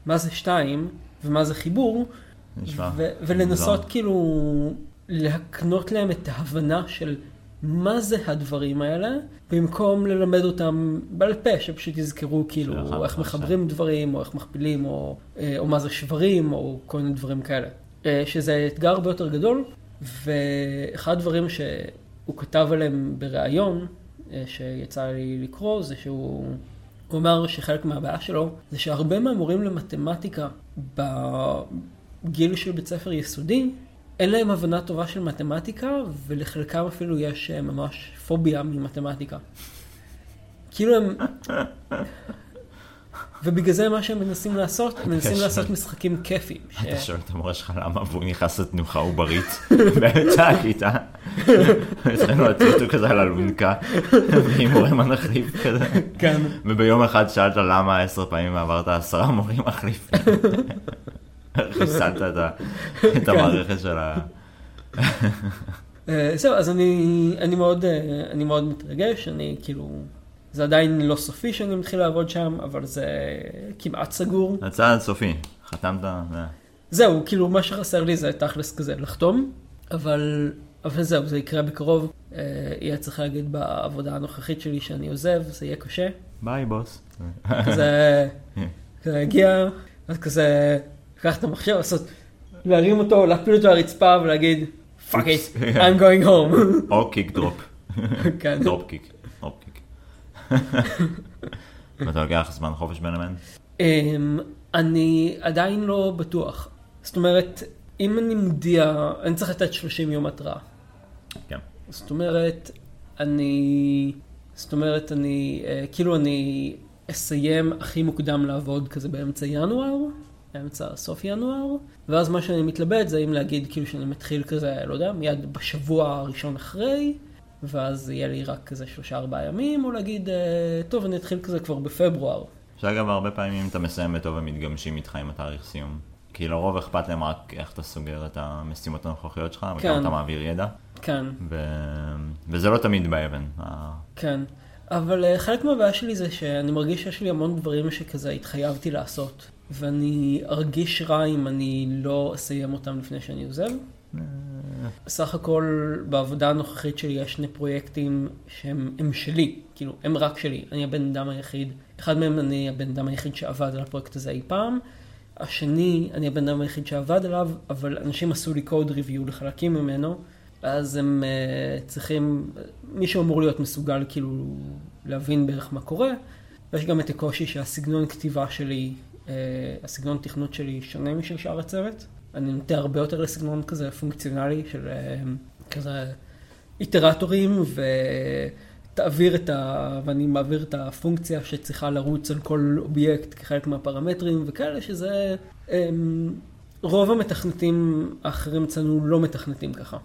מה זה שתיים ומה זה חיבור, נשמע ו- ולנסות מוזר. כאילו להקנות להם את ההבנה של מה זה הדברים האלה, במקום ללמד אותם בעל פה, שפשוט יזכרו כאילו איך מחברים דברים, או איך מכפילים, או, אה, או מה זה שברים, או כל מיני דברים כאלה. אה, שזה אתגר הרבה יותר גדול, ואחד הדברים שהוא כתב עליהם בריאיון, שיצא לי לקרוא, זה שהוא... הוא אמר שחלק מהבעיה שלו זה שהרבה מהמורים למתמטיקה בגיל של בית ספר יסודי, אין להם הבנה טובה של מתמטיקה, ולחלקם אפילו יש אה, ממש פוביה ממתמטיקה. כאילו הם... ובגלל זה מה שהם מנסים לעשות, הם מנסים. לעשות משחקים כיפיים. אתה שואל את המורה שלך למה, והוא נכנס לתנוחה עוברית באמצע הכיתה. התחלנו להוציא אותו כזה על אלונקה, ועם מורה מחליף כזה. כן. וביום אחד שאלת למה עשר פעמים עברת עשרה מורים מחליפים. חיסלת את כן. המערכת של ה... אה, זהו, אז אה, אני מאוד מתרגש, אני כאילו, זה עדיין לא סופי שאני מתחיל לעבוד שם, אבל זה כמעט סגור. הצעד סופי, חתמת? זה- זהו, כאילו, מה שחסר לי זה תכלס כזה לחתום, אבל, אבל זהו, זה יקרה בקרוב. אה, יהיה צריך להגיד בעבודה הנוכחית שלי שאני עוזב, זה יהיה קשה. bye boss. כזה, כזה הגיע, אז כזה, לקח את המחשב, לעשות, להרים אותו, להפיל אותו על הרצפה ולהגיד, fuck it, I'm going home. או kick drop. כן. drop kick. ואתה לוקח זמן חופש בין לבין? Um, אני עדיין לא בטוח. זאת אומרת, אם אני מודיע, אני צריך לתת 30 יום התראה. כן. זאת אומרת, אני... זאת אומרת, אני... אה, כאילו אני אסיים הכי מוקדם לעבוד כזה באמצע ינואר, אמצע סוף ינואר, ואז מה שאני מתלבט זה אם להגיד כאילו שאני מתחיל כזה, לא יודע, מיד בשבוע הראשון אחרי, ואז יהיה לי רק כזה שלושה ארבעה ימים, או להגיד, אה, טוב, אני אתחיל כזה כבר בפברואר. שאגב, הרבה פעמים אתה מסיים בטוב, הם מתגמשים איתך עם התאריך סיום. כי לרוב אכפת להם רק איך אתה סוגר את המשימות הנוכחיות שלך, וכמה כן. אתה מעביר ידע. כן. ו... וזה לא תמיד באבן. כן, אבל uh, חלק מהבעיה שלי זה שאני מרגיש שיש לי המון דברים שכזה התחייבתי לעשות, ואני ארגיש רע אם אני לא אסיים אותם לפני שאני עוזב. בסך הכל בעבודה הנוכחית שלי יש שני פרויקטים שהם הם שלי, כאילו הם רק שלי, אני הבן אדם היחיד, אחד מהם אני הבן אדם היחיד שעבד על הפרויקט הזה אי פעם, השני אני הבן אדם היחיד שעבד עליו, אבל אנשים עשו לי קוד ריוויו לחלקים ממנו, אז הם uh, צריכים, מישהו אמור להיות מסוגל כאילו להבין בערך מה קורה, ויש גם את הקושי שהסגנון כתיבה שלי, uh, הסגנון תכנות שלי שונה משל שאר הצוות. אני נוטה הרבה יותר לסגנון כזה פונקציונלי של uh, כזה איטרטורים ותעביר את ה... ואני מעביר את הפונקציה שצריכה לרוץ על כל אובייקט כחלק מהפרמטרים וכאלה שזה... Um, רוב המתכנתים האחרים אצלנו לא מתכנתים ככה.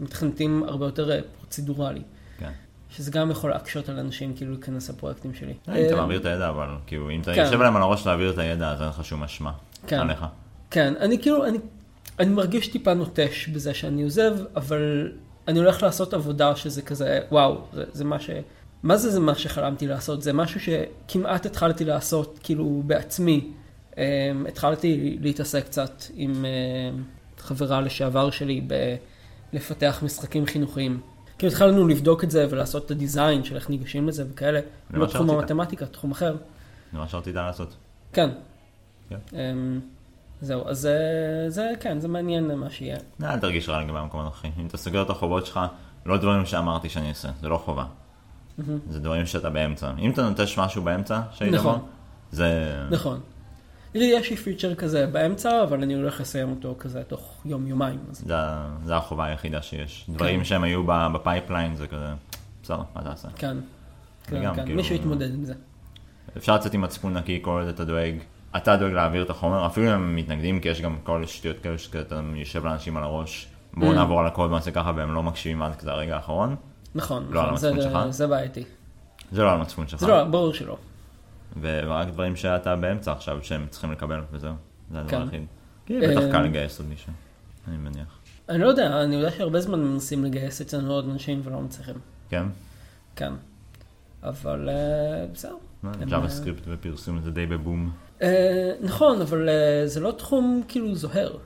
מתכנתים הרבה יותר אה, פרוצדורלי. כן. שזה גם יכול להקשות על אנשים כאילו להיכנס לפרויקטים שלי. אם אתה אה, מעביר את הידע, אבל כאילו, אם אתה כן. יושב להם על הראש להעביר את הידע, אז אין לך שום אשמה. כן. עליך. כן, אני כאילו, אני, אני מרגיש טיפה נוטש בזה שאני עוזב, אבל אני הולך לעשות עבודה שזה כזה, וואו, זה, זה מה ש... מה זה זה מה שחלמתי לעשות? זה משהו שכמעט התחלתי לעשות כאילו בעצמי. Um, התחלתי להתעסק קצת עם uh, חברה לשעבר שלי בלפתח משחקים חינוכיים. כאילו התחלנו לבדוק את זה ולעשות את הדיזיין של איך ניגשים לזה וכאלה. לא תחום. המתמטיקה, תחום אחר. זה מה שרצית לעשות. כן. כן. אמ, זהו, אז זה, זה, כן, זה מעניין מה שיהיה. אל תרגיש רע לגבי המקום הנוכחי. אם אתה סוגר את החובות שלך, לא דברים שאמרתי שאני אעשה, זה לא חובה. זה דברים שאתה באמצע. אם אתה נוטש משהו באמצע, שהיית נכון. בו, זה... נכון. יש לי feature כזה באמצע, אבל אני הולך לסיים אותו כזה תוך יום-יומיים. אז... זה, זה החובה היחידה שיש. דברים שהם היו ב pipeline, זה כזה, בסדר, מה תעשה? כן, כן, וגם, כן, כאילו- מישהו יתמודד עם זה. אפשר לצאת עם מצפון נקי כל עוד אתה דואג, אתה דואג להעביר את החומר, אפילו אם הם מתנגדים, כי יש גם כל שטויות כאלה שאתה יושב לאנשים על הראש, בואו Mm. נעבור על הקוד ונעשה ככה, והם לא מקשיבים עד כזה הרגע האחרון. נכון, לא נכון, זה, שלך? זה בעייתי. זה לא על המצפון שלך. זה לא, ברור שלא. ורק דברים שאתה באמצע עכשיו, שהם צריכים לקבל, וזהו. זה הדבר כן. היחיד. כי בטח אה, קל לגייס עוד מישהו, אני מניח. אני לא יודע, אני יודע שהרבה זמן מנסים לגייס אצלנו עוד אנשים ולא מצליחים. כן? כן. אבל אה, בסדר. ג'אווה סקריפט ופרסום זה די בבום. אה, נכון, אבל אה, זה לא תחום כאילו זוהר.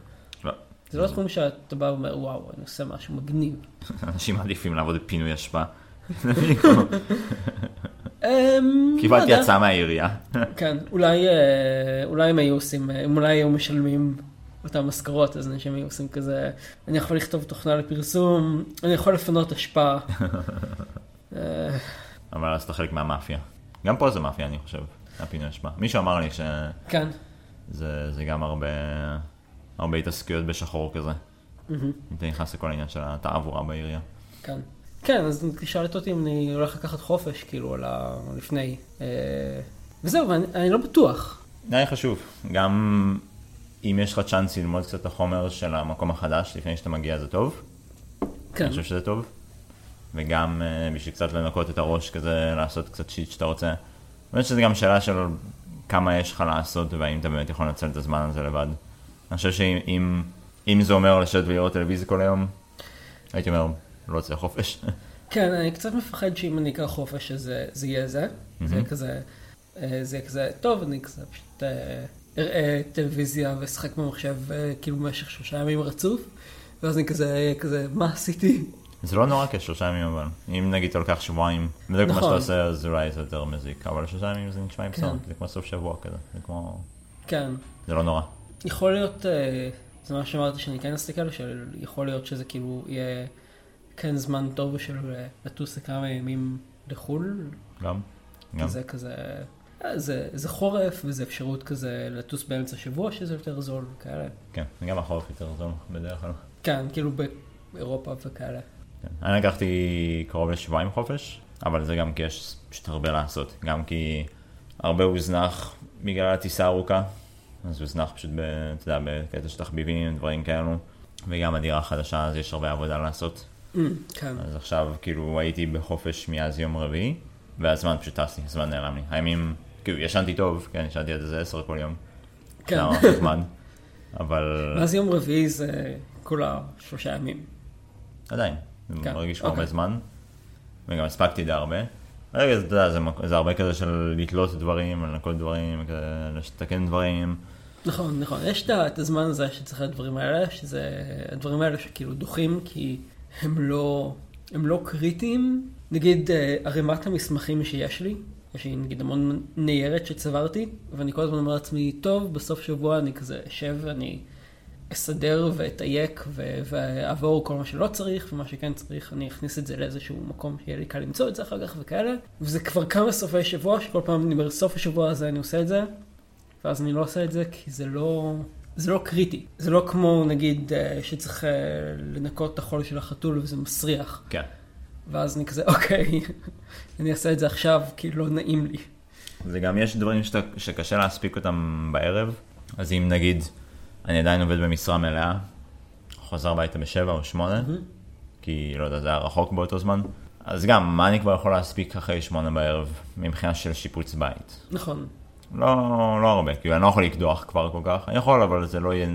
לא. זה לא תחום שאתה בא ואומר, וואו, אני עושה משהו מגניב. אנשים מעדיפים לעבוד בפינוי אשפה. אמ, לא קיבלתי. הצעה מהעירייה. כן, אולי, אה, אולי הם היו עושים, אם אולי היו משלמים אותם משכורות, אז אנשים היו עושים כזה, אני יכול לכתוב תוכנה לפרסום, אני יכול לפנות אשפה. אבל אז אתה חלק מהמאפיה. גם פה זה מאפיה, אני חושב, הפינוי אשפה. מישהו אמר לי שזה כן. זה גם הרבה, הרבה התעסקויות בשחור כזה. מהמם, אם אתה נכנס לכל העניין של התעבורה בעירייה. כן. כן, אז תשאלת אותי אם אני הולך לקחת חופש, כאילו, על ה... לפני. אה, וזהו, ואני אני לא בטוח. נראה לי חשוב, גם אם יש לך צ'אנס ללמוד קצת את החומר של המקום החדש לפני שאתה מגיע זה טוב, כן, אני חושב שזה טוב, וגם uh, בשביל קצת לנקות את הראש כזה, לעשות קצת שיט שאתה רוצה. חושב שזה גם שאלה של כמה יש לך לעשות והאם אתה באמת יכול לנצל את הזמן הזה לבד. אני חושב שאם אם, אם זה אומר לשבת ולראות טלוויזיה כל היום, הייתי אומר, לא יוצא חופש. כן, אני קצת מפחד שאם אני אקח חופש, אז זה- זה יהיה זה. זה יהיה כזה, אה, זה כזה, טוב, אני כזה פשוט אה, אראה טלוויזיה ואשחק במחשב אה, כאילו במשך שלושה ימים רצוף, ואז אני כזה, כזה, מה עשיתי? זה לא נורא כשלושה ימים אבל, אם נגיד אתה לוקח שבועיים, בדיוק מה נכון. שאתה עושה אז אולי זה יותר מזיק, אבל שלושה ימים זה נשמע עם כן. זה כמו סוף שבוע כזה, זה כמו, כן, זה לא נורא. יכול להיות, אה, זה מה שאמרתי שאני כן אסתכל, שיכול להיות שזה כאילו יהיה כן זמן טוב של אה, לטוס לכמה ימים לחו"ל, גם, גם, זה כזה, אה, זה, זה חורף וזה אפשרות כזה לטוס באמצע שבוע שזה יותר זול וכאלה. כן, גם החורף יותר זול בדרך כלל. כן, כאילו באירופה וכאלה. כן. אני לקחתי קרוב לשבועיים חופש, אבל זה גם כי יש פשוט הרבה לעשות, גם כי הרבה הוזנח בגלל הטיסה הארוכה, אז הוזנח פשוט, ב, אתה יודע, בקטע של תחביבים, דברים כאלו, וגם הדירה החדשה, אז יש הרבה עבודה לעשות. Mm, כן, אז עכשיו כאילו הייתי בחופש מאז יום רביעי, והזמן פשוט טס לי, הזמן נעלם לי. הימים, כאילו ישנתי טוב, כן, ישנתי עד איזה עשר כל יום. כן. ממש נחמד, אבל ואז יום רביעי זה כל השלושה ימים. עדיין, כן, מרגיש הרבה אוקיי. זמן, וגם הספקתי די הרבה. רגע, אתה יודע, זה, זה הרבה כזה של לתלות דברים, לנקות דברים, לתקן דברים. נכון, נכון. יש את הזמן הזה שצריך את הדברים האלה, שזה הדברים האלה שכאילו דוחים כי הם לא, הם לא קריטיים. נגיד אה, ערימת המסמכים שיש לי, יש לי נגיד המון ניירת שצברתי, ואני כל הזמן אומר לעצמי, טוב, בסוף שבוע אני כזה אשב ואני אסדר ואתייק ואעבור כל מה שלא צריך, ומה שכן צריך אני אכניס את זה לאיזשהו מקום שיהיה לי קל למצוא את זה אחר כך וכאלה. וזה כבר כמה סופי שבוע שכל פעם אני אומר, סוף השבוע הזה אני עושה את זה, ואז אני לא עושה את זה כי זה לא, זה לא קריטי. זה לא כמו נגיד אה, שצריך אה, לנקות את החול של החתול וזה מסריח. כן. ואז אני כזה, אוקיי, אני אעשה את זה עכשיו כי לא נעים לי. זה גם יש דברים שאתה, שקשה להספיק אותם בערב, אז אם נגיד אני עדיין עובד במשרה מלאה, חוזר הביתה בשבע או שמונה, כי לא יודע, זה היה רחוק באותו זמן. אז גם, מה אני כבר יכול להספיק אחרי שמונה בערב, מבחינה של שיפוץ בית? נכון. לא, לא הרבה, כאילו אני לא יכול לקדוח כבר כל כך, אני יכול, אבל זה לא יהיה,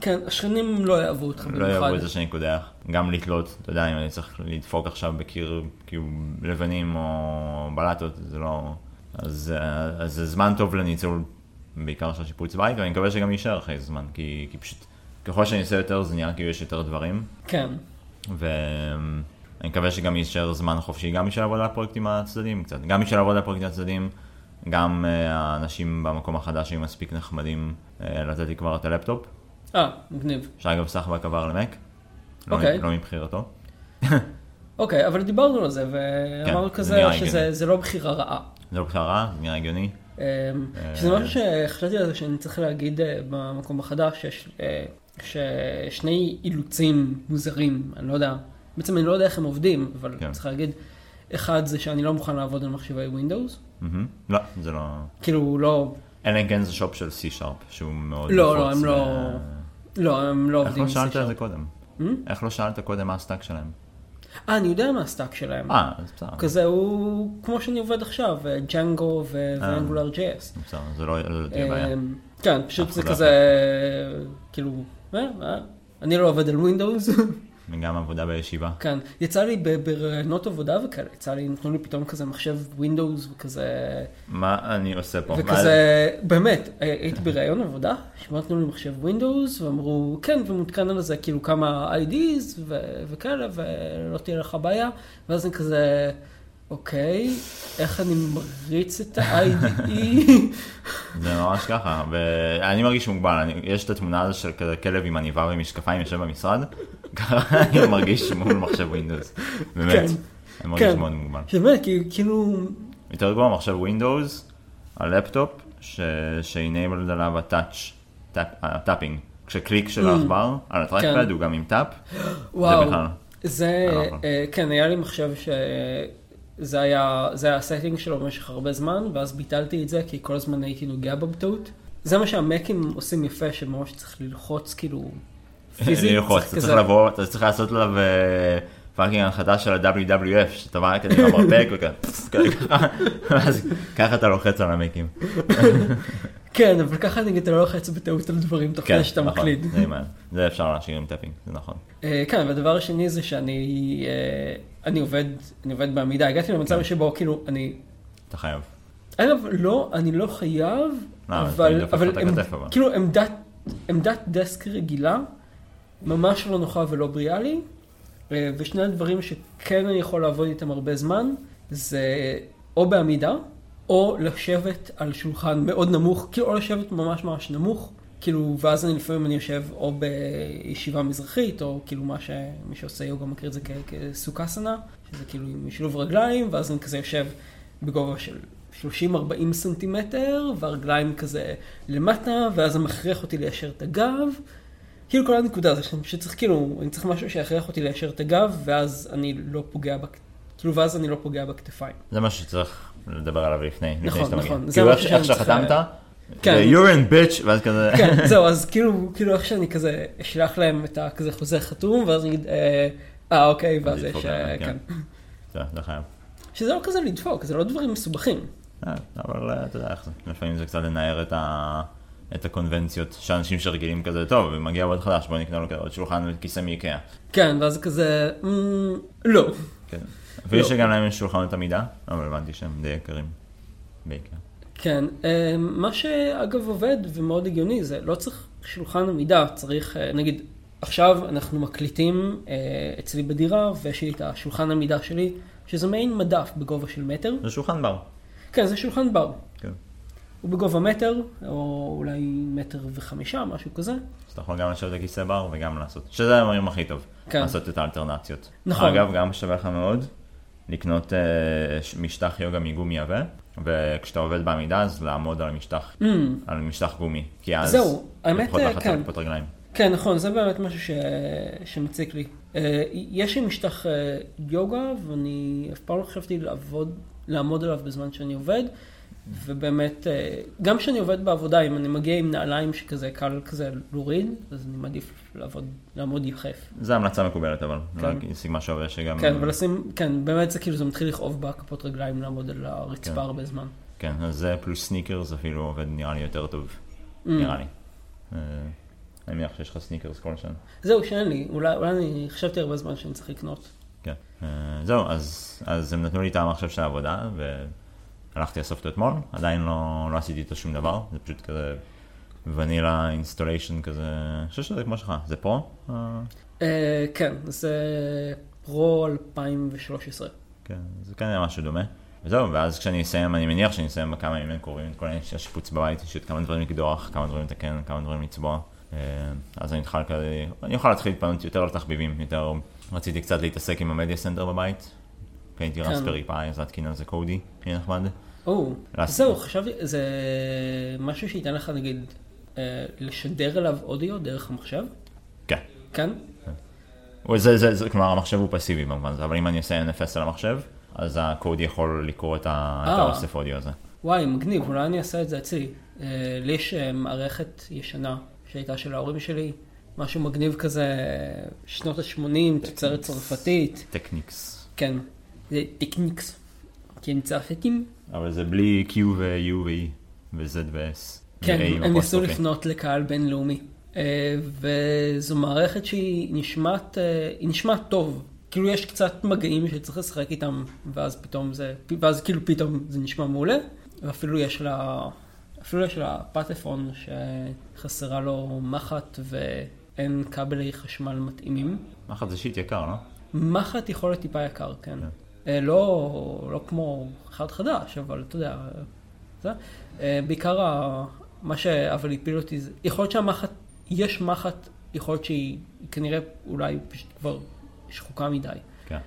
כן, השכנים לא יאהבו אותך לא יאהבו במיוחד. את זה שאני קודח. גם לתלות, אתה יודע, אם אני צריך לדפוק עכשיו בקיר, כאילו, לבנים או בלטות, זה לא... אז, אה, אז זה זמן טוב לניצול, בעיקר של שיפוץ בית, ואני מקווה שגם יישאר אחרי זמן, כי, כי פשוט, ככל שאני עושה יותר, זה נראה כאילו יש יותר דברים, כן. ואני מקווה שגם יישאר זמן חופשי, גם בשביל לעבוד על הפרויקטים הצדדיים קצת, גם בשביל לעבוד על הפרויקטים הצדדיים, גם אה, האנשים במקום החדש היו מספיק נחמדים אה, לתת לי כבר את הלפטופ, אה, מגניב. שאגב סחבק עבר למק, לא, אוקיי. לא מבחירתו. אוקיי, אבל דיברנו על זה, ואמרנו זה כזה שזה. זה לא בחירה רעה. זה לא בחירה רעה, זה נראה הגיוני. אמ, שזה משהו שחשבתי על זה שאני צריך להגיד אה, במקום החדש, יש אה, ששני אילוצים מוזרים, אני לא יודע, בעצם אני לא יודע איך הם עובדים, אבל כן. צריך להגיד, אחד זה שאני לא מוכן לעבוד על מחשבי Windows, מהמם. לא, זה לא... כאילו לא, אלא אם כן זה shop של C-Sharp, שהוא מאוד לא, לא, הם לא- לא, הם לא איך עובדים לא עם שאלת על זה C-Sharp. קודם? איך לא שאלת קודם מה ה stack שלהם? אה, אני יודע מה ה stack שלהם. אה, אז בסדר. כזה הוא כמו שאני עובד עכשיו, ג'אנגו אה. ו Angular JS. בסדר, זה לא תהיה בעיה. אמ, כן, פשוט זה אחד לא כזה, כאילו, אה, אה, אני לא עובד על Windows. וגם עבודה בישיבה. כן, יצא לי ב- בראיונות עבודה וכאלה, יצא לי, נתנו לי פתאום כזה מחשב Windows וכזה, מה אני עושה פה? וכזה, באמת, הי- הייתי בראיון עבודה, שבו נתנו לי מחשב Windows, ואמרו, כן, ומותקן על זה כאילו כמה IDEs ו- וכאלה, ולא תהיה לך בעיה, ואז אני כזה, אוקיי, איך אני מריץ את ה-IDE? זה ממש ככה, ואני מרגיש מוגבל, אני, יש את התמונה הזו של כזה כלב עם עניבה ומשקפיים יושב במשרד, אני מרגיש מול מחשב Windows, באמת, כן. אני מרגיש כן. מאוד מוגבל. שבאמת, כאילו- כאילו, יותר גרוע מחשב Windows, הלפטופ, ש-enabled עליו ה touch, ה tapping, כשקליק של העכבר על ה trackpad הוא גם עם tap, וואו, בכלל. זה, לא. אה, כן, היה לי מחשב שזה היה, זה היה ה setting שלו במשך הרבה זמן, ואז ביטלתי את זה, כי כל הזמן הייתי נוגע בו בטעות. זה מה שה Macים עושים יפה, שממש צריך ללחוץ כאילו פיזית. ללחוץ, אתה צריך לבוא, אתה צריך לעשות עליו אה, fucking הנחתה של ה-WWF, שאתה בא כזה עם המרפק וכזה, כזה ככה, ואז ככה אתה לוחץ על ה Macים. כן, אבל ככה נגיד אתה לא לוחץ בטעות על דברים תוך כדי שאתה נכון, מקליד. זה אפשר להשאיר עם tapping, זה נכון. אה, כן, והדבר השני זה שאני אה, אני עובד, אני עובד בעמידה. הגעתי כן. למצב שבו כאילו אני אתה חייב. אגב, לא, אני לא חייב, אבל אבל. כאילו עמדת דסק רגילה, ממש לא נוחה ולא בריאה לי, ושני הדברים שכן אני יכול לעבוד איתם הרבה זמן, זה או בעמידה, או לשבת על שולחן מאוד נמוך, כאילו או לשבת ממש ממש נמוך, כאילו, ואז אני לפעמים אני יושב או בישיבה מזרחית, או כאילו מה שמי שעושה יוגה מכיר את זה כסוכסנה, שזה כאילו עם שילוב רגליים, ואז אני כזה יושב בגובה של 30-40 סנטימטר, והרגליים כזה למטה, ואז זה מכריח אותי ליישר את הגב. כאילו כל הנקודה זה שאני פשוט צריך כאילו, אני צריך משהו שיכריח אותי ליישר את הגב, ואז אני לא פוגע, בק... כאילו ואז אני לא פוגע בכתפיים. זה משהו שצריך לדבר עליו לפני, לפני נכון, מגיע. נכון, זה כאילו איך- שחתמת, כן. you're in bitch, ואז כזה, כן, זהו, אז כאילו, כאילו איך שאני כזה אשלח להם את הכזה חוזה חתום, ואז אני אגיד, אה, אה, אוקיי, ואז יש, אה, כן. כן. זה חייב. שזה לא כזה לדפוק, זה לא דברים מסובכים. אה, אבל אתה יודע איך זה, לפעמים זה קצת לנער את ה... את הקונבנציות שאנשים שרגילים כזה, טוב, מגיע עוד חדש, בוא נקנה לו כזה עוד שולחן וכיסא מאיקאה. כן, ואז זה כזה, "מ, לא. כן. ויש לא. שגם להם יש שולחנות עמידה, אבל הבנתי שהם די יקרים. באיקאה. כן, אה, מה שאגב עובד ומאוד הגיוני זה לא צריך שולחן עמידה, צריך, אה, נגיד, עכשיו אנחנו מקליטים אה, אצלי בדירה ויש לי את השולחן עמידה שלי, שזה מעין מדף בגובה של מטר. זה שולחן בר. כן, זה שולחן בר. הוא בגובה מטר, או אולי מטר וחמישה, משהו כזה. אז אתה יכול גם לשבת בכיסא בר וגם לעשות, שזה הדברים הכי טוב, כן. לעשות את האלטרנציות. נכון. אגב, גם שווה לך מאוד לקנות אה, משטח יוגה מגומי עבה, וכשאתה עובד בעמידה אז לעמוד על משטח, Mm, על משטח גומי, כי אז זהו, האמת, לפחות אה, לחצות כן. כפות רגליים. כן, נכון, זה באמת משהו ש... שמציק לי. אה, יש לי משטח אה, יוגה, ואני אף פעם לא חשבתי לעבוד, לעמוד עליו בזמן שאני עובד, ובאמת, אה, גם כשאני עובד בעבודה, אם אני מגיע עם נעליים שכזה קל כזה להוריד, אז אני מעדיף לעבוד, לעמוד יחף. זו המלצה מקובלת, אבל. כן. כן. סיגמה שעובד שגם... כן, ולשים, כן, באמת זה כאילו, זה מתחיל לכאוב בכפות רגליים לעמוד על הרצפה כן. הרבה זמן. כן, אז זה פלוס Synergy אפילו עובד נראה לי יותר טוב. Mm. נראה לי. אה, אני מניח שיש לך Synergy כלשהם. זהו, שאין לי, אולי, אולי אני חשבתי הרבה זמן שאני צריך לקנות. כן. אה, זהו, אז, אז הם נתנו לי את המחשב של העבודה, והלכתי לאסוף אותו אתמול, עדיין לא, לא עשיתי איתו שום דבר, זה פשוט כזה vanilla installation כזה, אני חושב שזה כמו שלך, זה Pro? אה, כן, זה Pro 2013. כן, זה כנראה משהו דומה. וזהו, ואז כשאני אסיים, אני מניח שאני אסיים בכמה ימים קרובים את כל העניין השיפוץ בבית, יש עוד כמה דברים לקדוח, כמה דברים לתקן, כמה דברים לצבוע. אה, אז אני אוכל כזה, אני אוכל להתחיל להתפנות יותר לתחביבים, יותר רציתי קצת להתעסק עם ה media center בבית. קניתי כן. Raspberry Pi, אז להתקין על זה Kodi, יהיה נחמד. או, זהו, חשבתי, זה משהו שייתן לך נגיד אה, לשדר אליו אודיו דרך המחשב? כן. כן? אבל זה, זה, זה, כלומר המחשב הוא פסיבי במובן הזה, אבל אם אני עושה NFS על המחשב, אז הקודי יכול לקרוא את, אה. האוסף אודיו הזה. וואי, מגניב, אולי אני אעשה את זה אצלי. אה, לי יש מערכת ישנה שהייתה של ההורים שלי, משהו מגניב כזה, שנות ה-80, תוצרת צרפתית. טקניקס. כן, זה טקניקס. כי הם צרפתים. אבל זה בלי Q ו-U ו-E ו-Z ו-S. כן, הם ניסו אפוסטרופי. לפנות לקהל בינלאומי. אה, וזו מערכת שהיא נשמעת, אה, היא נשמעת טוב. כאילו יש קצת מגעים שצריך לשחק איתם, ואז פתאום זה, ואז כאילו פתאום זה נשמע מעולה. ואפילו יש לה, אפילו יש לה פטפון שחסרה לו מחט ואין כבלי חשמל מתאימים. מחט זה שיט יקר, לא? מחט יכול להיות טיפה יקר, כן. אה, לא, לא כמו אחד חדש, אבל אתה יודע, זה. אה, בעיקר ה- מה שאבל הפיל אותי זה, יכול להיות שהמחט, יש מחט, יכול להיות שהיא היא כנראה אולי פשוט כבר שחוקה מדי. כן.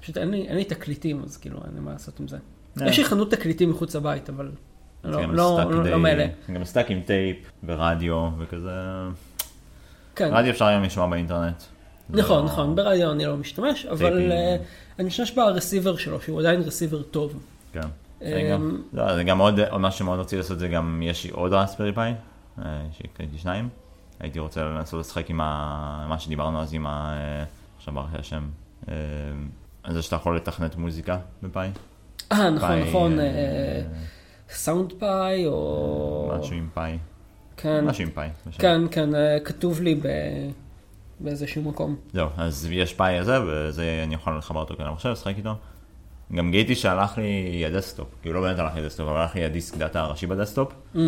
פשוט אין לי, אין לי תקליטים, אז כאילו אין לי מה לעשות עם זה. אה. יש לי חנות תקליטים מחוץ לבית, אבל לא, גם לא, לא, די- לא מאלה. גם stack עם טייפ ורדיו וכזה. כן. רדיו אפשר היום לשמוע באינטרנט. נכון, לא- נכון, ברדיו אני לא משתמש, אבל. אה, אני משתמש ברסיבר שלו, שהוא עדיין רסיבר טוב. כן. זה גם- לא, זה גם עוד משהו שמאוד רציתי לעשות זה גם, יש לי עוד רספרי פאי, אה, שקניתי שניים. הייתי רוצה לנסות לשחק עם מה שדיברנו אז עם ה... אה, עכשיו ברח לי השם. אה, זה שאתה יכול לתכנת מוזיקה בפאי. אה, נכון, נכון, אה, אה, סאונד פאי, או... משהו עם פאי. כן, משהו עם פאי. כן, כן, אה, כתוב לי ב... באיזשהו מקום. זהו, אז יש פאי הזה, וזה אני יכול לחבר אותו כאן למחשב, לשחק איתו. גם גיליתי שהלך לי ה desktop, כאילו לא באמת הלך לי ה desktop, אבל הלך לי הדיסק data הראשי ב desktop, Mm,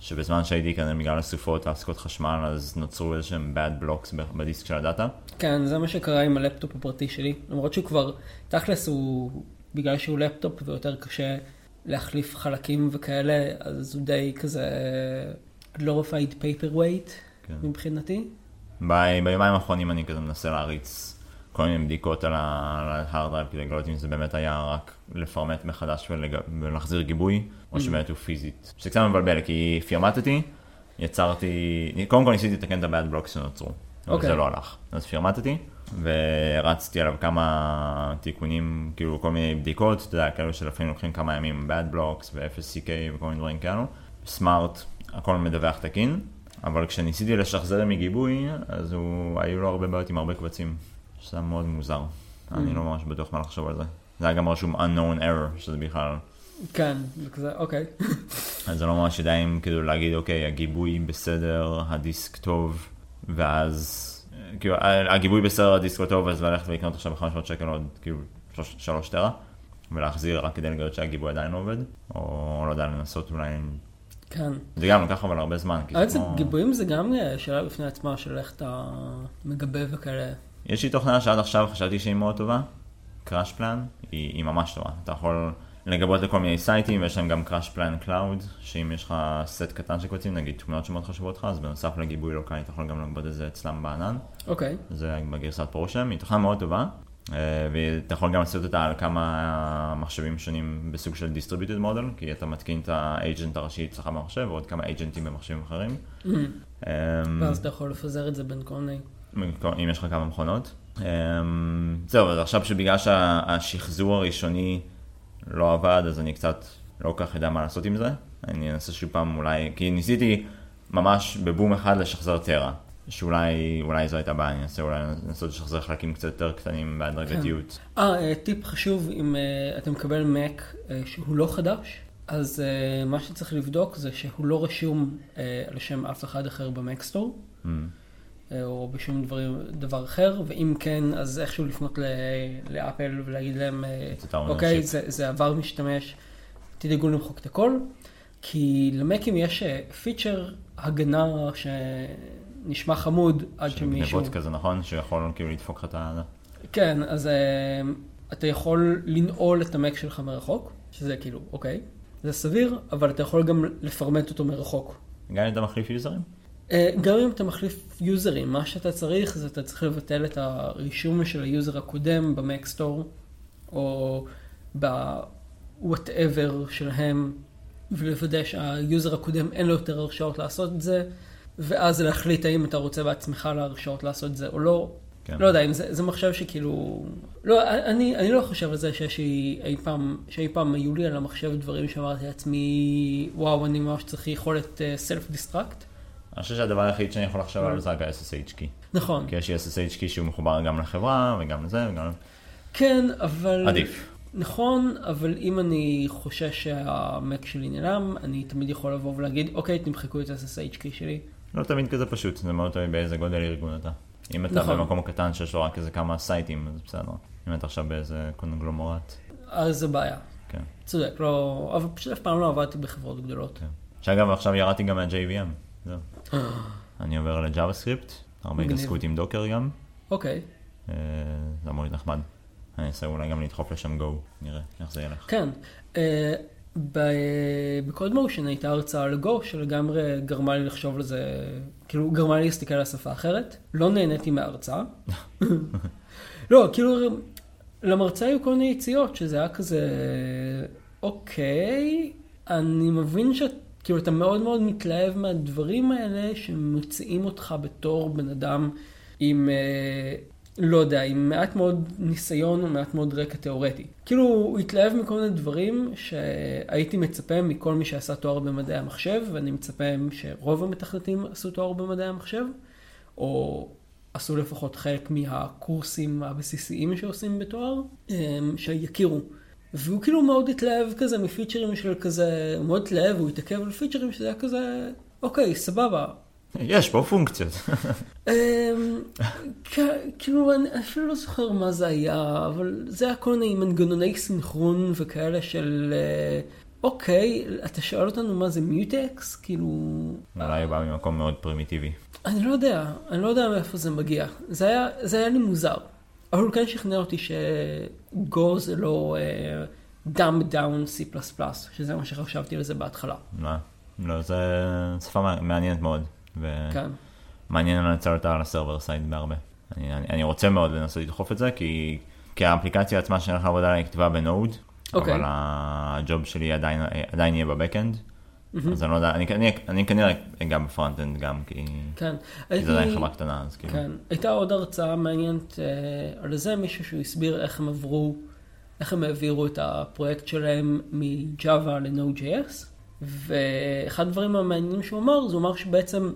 שבזמן שהייתי כאן בגלל הסופות והפסקות חשמל, אז נוצרו איזשהם bad blocks בדיסק של ה data. כן, זה מה שקרה עם הלפטופ הפרטי שלי. למרות שהוא כבר, תכלס הוא, בגלל שהוא לפטופ ויותר קשה להחליף חלקים וכאלה, אז הוא די כזה glorified paperweight כן. מבחינתי. ב- ביומיים האחרונים אני כזה מנסה להריץ כל מיני בדיקות על ה hard drive כדי לגלות אם זה באמת היה רק לפרמט מחדש ולג... ולהחזיר גיבוי, או שבאמת הוא פיזית. שזה קצת מבלבל, כי פרמטתי, יצרתי, קודם כל ניסיתי לתקן את ה bad block שנוצרו, אבל אוקיי. זה לא הלך. אז פרמטתי, והרצתי עליו כמה תיקונים, כאילו כל מיני בדיקות, אתה יודע, כאלו שלפעמים לוקחים כמה ימים bad blocks ו-FSCK וכל מיני דברים כאלו. סמארט, הכל מדווח תקין, אבל כשניסיתי לשחזר מגיבוי, אז הוא, היו לו הרבה בעיות עם הרבה קבצים, שזה היה מאוד מוזר. אני לא ממש בטוח מה לחשוב על זה. זה היה גם רשום unknown error, שזה בכלל, כן, זה כזה, אוקיי. אז זה לא ממש יודע אם כאילו להגיד, אוקיי, הגיבוי בסדר, הדיסק טוב, ואז, כאילו, הגיבוי בסדר, הדיסק לא טוב, אז ללכת ולקנות עכשיו ב-500 שקל עוד, כאילו, שלוש- שלוש טרה, ולהחזיר רק כדי לגלות שהגיבוי עדיין לא עובד, או לא יודע, לנסות אולי, כן. זה גם לקח אבל הרבה זמן, זה כמו... גיבויים זה גם אה, שאלה בפני עצמה של איך אתה מגבה וכאלה. יש לי תוכנה שעד עכשיו חשבתי שהיא מאוד טובה, CrashPlan, היא, היא ממש טובה. אתה יכול לגבות לכל מיני sites, ויש להם גם CrashPlan Cloud, שאם יש לך סט קטן של קבצים, נגיד תמונות שמאוד חשובות לך, אז בנוסף לגיבוי לוקאלי אתה יכול גם לגבות את זה אצלם בענן. אוקיי. זה בגרסת פרושם, היא תוכנה מאוד טובה, ואתה יכול גם לעשות אותה על כמה מחשבים שונים בסוג של distributed model, כי אתה מתקין את האג'נט הראשי אצלך במחשב, ועוד כמה אג'נטים במחשבים אחרים. Mm. אמ, ואז אתה יכול לפזר את זה בין כל מיני. אם יש לך כמה מכונות. אמ, זהו, אז עכשיו שבגלל שהשחזור הראשוני לא עבד, אז אני קצת לא כל כך יודע מה לעשות עם זה. אני אנסה שוב פעם אולי, כי ניסיתי ממש בבום אחד לשחזר טרה. שאולי אולי זו הייתה בעיה, אני אנסה אולי לנסות לשחזר חלקים קצת יותר קטנים בהדרגתיות. אה, אה, טיפ חשוב, אם אה, אתה מקבל מק אה, שהוא לא חדש, אז אה, מה שצריך לבדוק זה שהוא לא רשום אה, על שם אף אחד אחר במקסטור. Mm. אה, או בשום דבר אחר, ואם כן, אז איכשהו לפנות לאפל ולהגיד להם. אוקיי, זה, זה עבר משתמש, תדאגו למחוק את הכל, כי למקים יש פיצ'ר הגנה שנשמע חמוד עד של שמישהו... גנבות כזה נכון? שהוא יכול כאילו לדפוק לך את ה... כן, אז אה, אתה יכול לנעול את המק שלך מרחוק, שזה כאילו, אוקיי, זה סביר, אבל אתה יכול גם לפרמט אותו מרחוק. גם אם אתה מחליף יוזרים? אה, גם אם אתה מחליף יוזרים, מה שאתה צריך זה אתה צריך לבטל את הרישום של היוזר הקודם במקסטור, או ב-whatever שלהם, ולוודא שהיוזר הקודם אין לו יותר הרשאות לעשות את זה, ואז להחליט האם אתה רוצה בעצמך להרשאות לעשות את זה או לא. כן. לא יודע, אם זה, זה מחשב שכאילו... לא, אני, אני לא חושב על זה שיש אי פעם, שאי פעם היו לי על המחשב דברים שאמרתי לעצמי, וואו, אני ממש צריך יכולת self destruct. אני חושב שהדבר היחיד שאני יכול לחשוב עליו זה רק ה-SSH key. נכון. כי יש לי SSH key שהוא מחובר גם לחברה וגם לזה וגם... כן, אבל... עדיף. נכון, אבל אם אני חושש שהמק שלי נעלם, אני תמיד יכול לבוא ולהגיד, אוקיי, תמחקו את ה-SSH key שלי. לא תמיד כזה פשוט, זה מאוד תלוי באיזה גודל ארגון אתה. אם אתה נכון. במקום קטן שיש לו רק איזה כמה סייטים, אז בסדר. אם אתה עכשיו באיזה קונגלומורט, אז זה בעיה. כן. צודק, לא... אבל פשוט אף פעם לא עבדתי בחברות גדולות. כן. שאגב, עכשיו ירדתי גם מה-JVM. זהו. אני עובר ל-JavaScript, הרבה מגניב. התעסקות עם דוקר גם. אוקיי, אה, זה אמור להיות נחמד. אני אנסה אולי גם לדחוף לשם Go, נראה איך זה ילך. כן. בקוד מושן הייתה הרצאה על גו שלגמרי גרמה לי לחשוב על זה, כאילו גרמה לי להסתכל על השפה אחרת. לא נהניתי מההרצאה. לא, כאילו למרצה היו כל מיני יציאות שזה היה כזה, אוקיי, אני מבין שאת, כאילו אתה מאוד מאוד מתלהב מהדברים האלה שמוציאים אותך בתור בן אדם עם, אה, לא יודע, עם מעט מאוד ניסיון ומעט מאוד רקע תיאורטי. כאילו הוא התלהב מכל מיני דברים שהייתי מצפה מכל מי שעשה תואר במדעי המחשב, ואני מצפה שרוב המתכנתים עשו תואר במדעי המחשב, או עשו לפחות חלק מהקורסים הבסיסיים שעושים בתואר, אמ, שיכירו. והוא כאילו מאוד התלהב כזה מפיצ'רים של כזה, הוא מאוד התלהב, הוא התעכב על פיצ'רים שזה היה כזה, אוקיי, סבבה. יש פה פונקציות. אמ, כאילו, אני אפילו לא זוכר מה זה היה, אבל זה היה כל מיני מנגנוני סינכרון וכאלה של, אה, אוקיי, אתה שואל אותנו מה זה מיוטקס? כאילו... אולי הוא בא ממקום מאוד פרימיטיבי. אני לא יודע, אני לא יודע מאיפה זה מגיע. זה היה, זה היה לי מוזר. אבל הוא כן שכנע אותי ש Go זה לא uh, dumb down C++, שזה מה שחשבתי על זה בהתחלה. לא, לא, זה שפה מע- מעניינת מאוד. כן. ומעניין לנצל אותה על ה server side בהרבה. אני, אני, אני רוצה מאוד לנסות לדחוף את זה, כי, כי האפליקציה עצמה שאני הולך לעבוד עליה היא כתובה ב Node, אוקיי. אבל הג'וב שלי עדיין, עדיין יהיה ב backend. אז אני לא יודע, אני, אני, אני כנראה אגע ב front-end גם, כי, כן. כי זה עדיין חברה קטנה, אז כאילו. כן. הייתה עוד הרצאה מעניינת uh, על זה, מישהו שהוא הסביר איך הם עברו, איך הם העבירו את הפרויקט שלהם מ-Java ל-Node.js, ואחד הדברים המעניינים שהוא אמר, זה הוא אמר שבעצם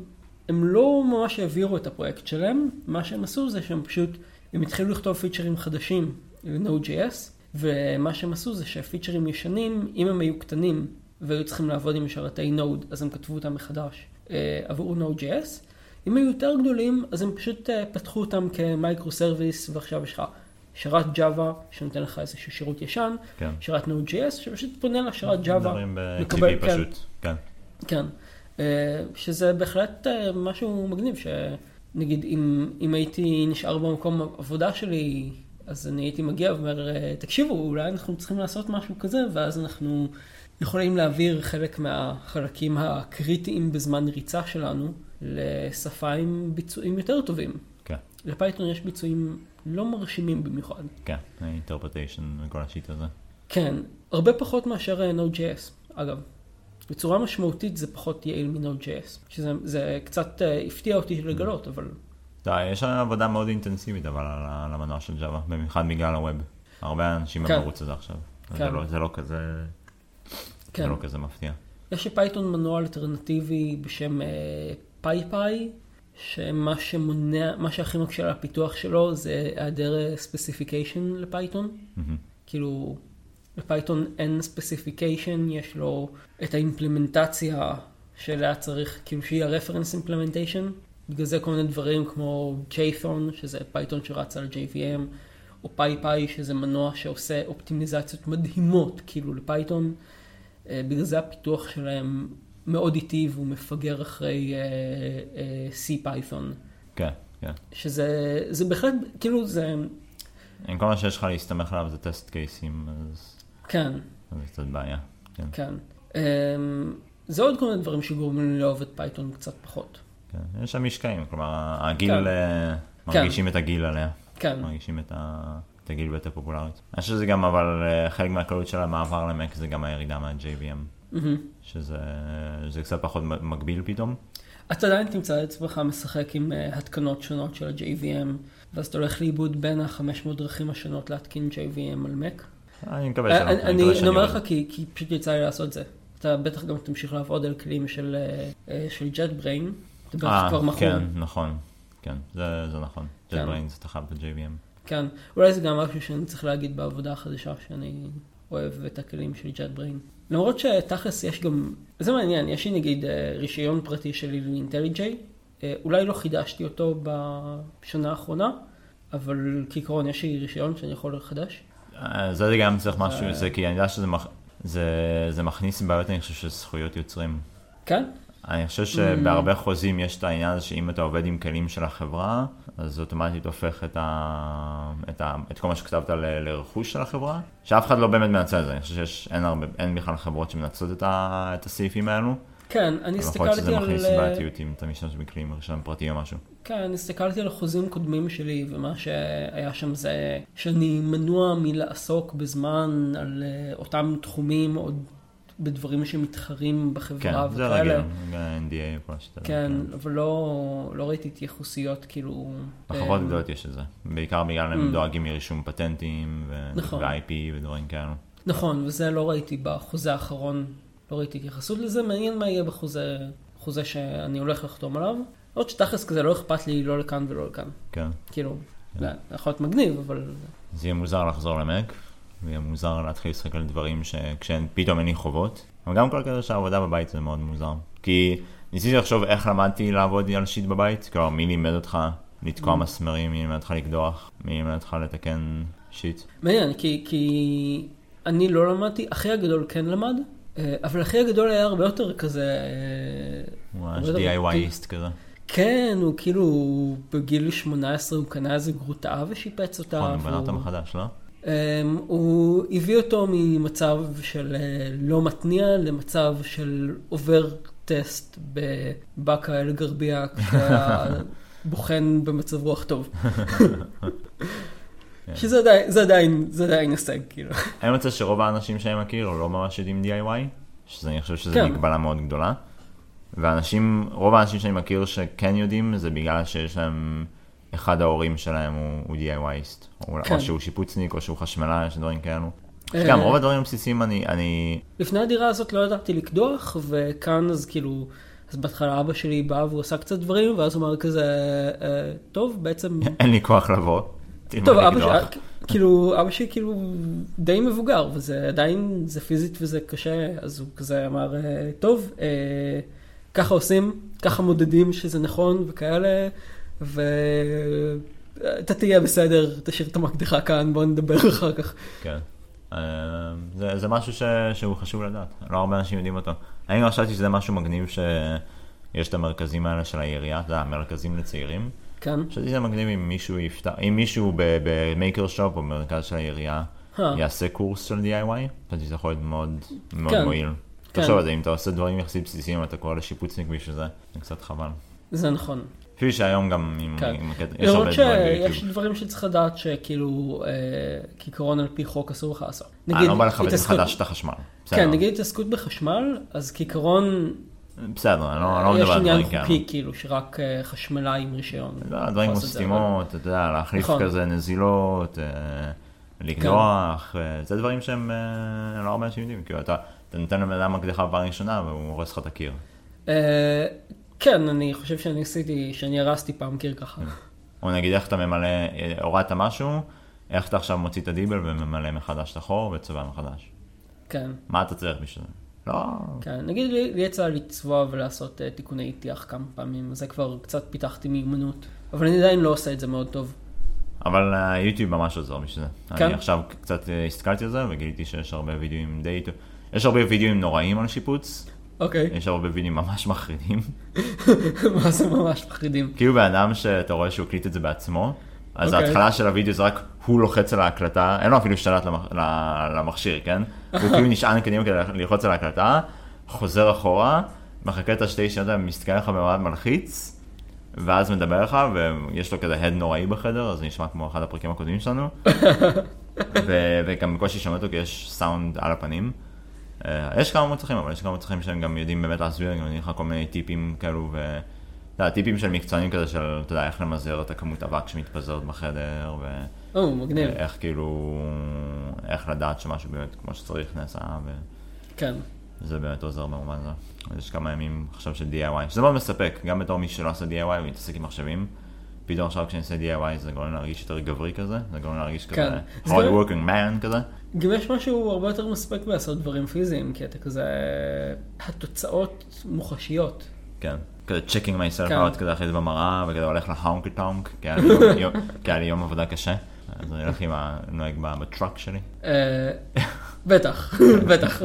הם לא ממש העבירו את הפרויקט שלהם, מה שהם עשו זה שהם פשוט, הם התחילו לכתוב פיצ'רים חדשים ל-Node.js, ומה שהם עשו זה שהפיצ'רים ישנים, אם הם היו קטנים והיו צריכים לעבוד עם שרתי Node, אז הם כתבו אותם מחדש אה, עבור Node.js. אם היו יותר גדולים, אז הם פשוט אה, פתחו אותם כ micro service, ועכשיו יש לך שרת Java שנותן לך איזשהו שירות ישן, כן. שרת Node.js שפשוט פונה לשרת Java, דברים מקבל- ב-HTTP כן. פשוט, כן. כן, אה, שזה בהחלט אה, משהו מגניב, שנגיד אם, אם הייתי נשאר במקום העבודה שלי, אז אני הייתי מגיע ואומר, אה, תקשיבו, אולי אנחנו צריכים לעשות משהו כזה, ואז אנחנו יכולים להעביר חלק מהחלקים הקריטיים בזמן ריצה שלנו לשפה עם ביצועים יותר טובים. כן, לפייתון יש ביצועים לא מרשימים במיוחד. כן, אינטרפרטיישן וכל השיט הזה. כן, הרבה פחות מאשר אה, Node.js, אגב. בצורה משמעותית זה פחות יעיל מ-Node.js, שזה זה קצת אה, הפתיע אותי לגלות, אבל יש עבודה מאוד אינטנסיבית אבל על המנוע של ג'אווה, במיוחד בגלל הווב. הרבה אנשים כן. במרוץ הזה עכשיו. כן. זה לא- זה לא כזה... כן. זה לא כזה מפתיע. יש לפייתון מנוע אלטרנטיבי בשם PyPy, שמה שמונע, מה שהכי מקשה על הפיתוח שלו זה היעדר specification לפייתון. מהמם. כאילו, לפייתון אין specification, יש לו את האימפלמנטציה שאליה צריך, כאילו שהיא ה-reference implementation. בגלל זה כל מיני דברים כמו Jython, שזה פייתון שרץ על JVM, או PyPy, שזה מנוע שעושה אופטימיזציות מדהימות, כאילו לפייתון. אה, בגלל זה הפיתוח שלהם מאוד איטי והוא מפגר אחרי אה, אה, CPython. כן, כן. שזה זה בהחלט, כאילו זה, אם כל מה שיש לך להסתמך עליו זה test case ים, אז כן, אז זה קצת בעיה. כן, כן. אמ, זה עוד כל מיני דברים שגורמים לי לאהוב את פייתון קצת פחות. כן. יש שם משקעים, כלומר, הגיל, כן. אה, כן. מרגישים את הגיל עליה. כן, מרגישים את ה- את הגיל ביותר פופולרית. אני חושב שזה גם, אבל אה, חלק מהקלות של המעבר למק זה גם הירידה מה-JVM. שזה זה קצת פחות מגביל פתאום. אתה עדיין תמצא את עצמך משחק עם אה, התקנות שונות של ה-JVM, ואז אתה הולך לאיבוד בין ה-500 דרכים השונות להתקין JVM על Mac. אני מקווה שלא. אני מקווה אני שאני אומר. לך כי פשוט יצא לי לעשות זה. אתה בטח גם תמשיך לעבוד על כלים של אה, אה. אתה בטח אה. כן, נכון. כן, זה זה נכון. כן. JetBrains אתה חייב את ה-JVM. כן, אולי זה גם משהו שאני צריך להגיד בעבודה החדשה, שאני אוהב את הכלים של JetBrain. למרות שתכלס יש גם, זה מעניין, יש לי נגיד אה, רישיון פרטי שלי ל-IntelliJ, אה, אולי לא חידשתי אותו בשנה האחרונה, אבל כעיקרון יש לי רישיון שאני יכול לחדש. אה, זה גם צריך משהו. זה כי אני יודע שזה מח- זה- זה מכניס בעיות, אני חושב, של זכויות יוצרים. כן? אני חושב Mm. שבהרבה חוזים יש את העניין הזה שאם אתה עובד עם כלים של החברה, אז אוטומטית הופך את, ה... את, ה... את כל מה שכתבת ל... לרכוש של החברה, שאף אחד לא באמת מנצל את זה, אני חושב שאין הרבה... אין בכלל חברות שמנצלות את, ה... את הסעיפים האלו, כן, אני אבל יכול להיות שזה הסתכלתי על... מכניס אה, בעייתיות אם אתה משתמש בכלים רישיון פרטי או משהו. כן, הסתכלתי על החוזים קודמים שלי, ומה שהיה שם זה שאני מנוע מלעסוק בזמן על אה, אותם תחומים, או בדברים שמתחרים כן, בחברה זה וכאלה. רגיל, NDA וכל השיטה. כן, אבל לא, לא ראיתי התייחסויות כאילו... בחברות אה, גדולות יש את זה, בעיקר בגלל הם Mm. דואגים מרישום פטנטים ו... נכון. ו-IP ודברים כאלו. נכון, וזה לא ראיתי בחוזה האחרון, לא ראיתי התייחסות לזה, מעניין מה יהיה בחוזה, חוזה שאני הולך לחתום עליו. עוד שתכלס כזה לא אכפת לי לא לכאן ולא לכאן. כן. כאילו, כן. זה יכול להיות מגניב, אבל... זה יהיה מוזר לחזור למק, ויהיה מוזר להתחיל לשחק על דברים שפתאום אין לי חובות. אבל גם כל כזה שהעבודה בבית זה מאוד מוזר. כי ניסיתי לחשוב איך למדתי לעבוד על שיט בבית, כלומר מי לימד אותך לתקוע Mm. מסמרים, מי לימד אותך לקדוח, מי לימד אותך לתקן שיט. מעניין, כי, כי אני לא למדתי, אחי הגדול כן למד, אה, אבל אחי הגדול היה הרבה יותר כזה... אה, הוא ממש יותר- DIYיסט כזה. כן, הוא כאילו, בגיל 18 הוא קנה איזה גרוטה ושיפץ אותה. נכון, הוא בנה אותה מחדש, לא? אמ, הוא הביא אותו ממצב של אה, לא מתניע למצב של עובר טסט בבאקה אל גרבייה כשהיה בוחן במצב רוח טוב. כן. שזה עדיין, זה עדיין, זה עדיין הישג, כאילו. אני רוצה שרוב האנשים שאני מכיר לא ממש יודעים DIY, שזה אני חושב שזו כן. מגבלה מאוד גדולה. ואנשים, רוב האנשים שאני מכיר שכן יודעים, זה בגלל שיש להם, אחד ההורים שלהם הוא, הוא DIYיסט. או, כן. או שהוא שיפוצניק, או שהוא חשמלאי, יש דברים כאלו. אה, גם רוב הדברים הבסיסיים אני, אני, לפני הדירה הזאת לא ידעתי לקדוח, וכאן אז כאילו, אז בהתחלה אבא שלי בא והוא עשה קצת דברים, ואז הוא אמר כזה, אה, טוב, בעצם... אין לי כוח לבוא. טוב, אבא. שלי, כאילו, אבא שלי כאילו די מבוגר, וזה עדיין, זה פיזית וזה קשה, אז הוא כזה אמר, אה, טוב, אה, ככה עושים, ככה מודדים שזה נכון וכאלה, ואתה תהיה בסדר, תשאיר את המקדחה כאן, בוא נדבר אחר כך. כן. אה, זה, זה משהו ש, שהוא חשוב לדעת, לא הרבה אנשים יודעים אותו. אני גם חשבתי שזה משהו מגניב שיש את המרכזים האלה של העירייה, זה המרכזים לצעירים. כן, חשבתי שזה מגניב אם מישהו יפתח, אם מישהו במייקר שופ או במרכז של העירייה אה. יעשה קורס של DIY, חשבתי שזה יכול להיות מאוד מאוד כן. מועיל. כן. תחשוב על זה, אם אתה עושה דברים יחסית בסיסיים ואתה קורא לשיפוצניק בשביל זה, זה קצת חבל. זה נכון. אפילו שהיום גם עם, כן. עם יש הרבה דברים שיש ביוטיוב. דברים שצריך לדעת שכאילו, אה, כעיקרון על פי חוק אסור לך לעשות. אה, לא בא לך התעסקות- מחדש את החשמל. בסדר. כן, נגיד התעסקות בחשמל, אז כעיקרון בסדר, אני לא אני לא יש מדבר על עניין דברים כאלה. חוקי, כאילו, שרק אה, חשמלאי עם רישיון. לא, דברים כמו סתימות, אתה יודע, להחליף נכון. כזה נזילות, אה, לקדוח, אה, זה דברים שהם לא הרבה אנשים יודעים, כאילו אתה, אתה נותן לבן אדם מקדחה בפעם ראשונה והוא הורס לך את הקיר. אה, כן, אני חושב שאני עשיתי, שאני הרסתי פעם קיר ככה. או נגיד איך אתה ממלא, אה, הורדת משהו, איך אתה עכשיו מוציא את הדיבל וממלא מחדש את החור וצובע מחדש. כן, מה אתה צריך בשביל זה? לא, כן. נגיד לי לי יצא לצבוע ולעשות אה, תיקוני טיח כמה פעמים, זה כבר קצת פיתחתי מיומנות. אבל אני עדיין לא עושה את זה מאוד טוב. אבל היוטיוב ממש עוזר בשביל זה. כן? אני עכשיו קצת אה, הסתכלתי על זה וגיליתי שיש הרבה וידאוים די... יש הרבה וידאוים נוראים על שיפוץ, אוקיי. יש הרבה וידאוים ממש מחרידים. מה זה ממש מחרידים. כאילו בן אדם שאתה רואה שהוא הקליט את זה בעצמו, אז אוקיי. ההתחלה של הוידאו זה רק הוא לוחץ על ההקלטה, אין לו אפילו שלט למח- למכשיר, כן? הוא כאילו נשען קדימה כדי ללחוץ על ההקלטה, חוזר אחורה, מחכה את השתי שניות מסתכל לך במעמד מלחיץ, ואז מדבר לך, ויש לו כזה הד נוראי בחדר, אז זה נשמע כמו אחד הפרקים הקודמים שלנו. ו- וגם בקושי שומע אותו כי יש סאונד על הפנים. אה, יש כמה מוצלחים, אבל יש כמה מוצלחים שהם גם יודעים באמת להסביר, גם נותנים לך כל מיני טיפים כאלו, ו... אתה יודע, טיפים של מקצוענים כזה של, אתה יודע, איך למזער את הכמות אבק שמתפזרת בחדר, ו... או, מגניב. איך כאילו, איך לדעת שמשהו באמת כמו שצריך נעשה, כן. וזה באמת עוזר במובן הזה. יש כמה ימים עכשיו של DIY, שזה מאוד מספק, גם בתור מי שלא עושה DIY ומתעסק עם מחשבים. פתאום עכשיו כשאני עושה DIY זה גורם להרגיש יותר גברי כזה, זה גורם להרגיש כן. כזה זה hard working man כזה. גם יש משהו הרבה יותר מספק בלעשות דברים פיזיים, כי אתה כזה... התוצאות מוחשיות. כן. כזה checking myself כן. out כזה אחרי זה במראה, וכזה הולך להונקי טונק, כי היה לי יום- עבודה קשה. אז אני הולך עם הנוהג בטראק שלי, אה, בטח, בטח.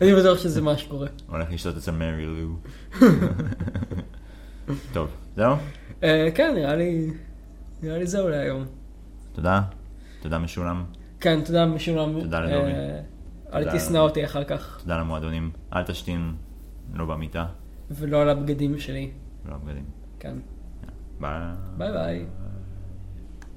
אני בטוח שזה מה שקורה. הולך לשתות אצל מרי לו. טוב, זהו? אה, כן, נראה לי... נראה לי זהו להיום. תודה. תודה משולם. כן, תודה משולם. תודה לדובי. אה, אל. תשנא אותי אחר כך, תודה למועדונים. אל תשתין, לא במיטה, ולא על הבגדים שלי. לא בגדים. כן. ביי. ביי ביי.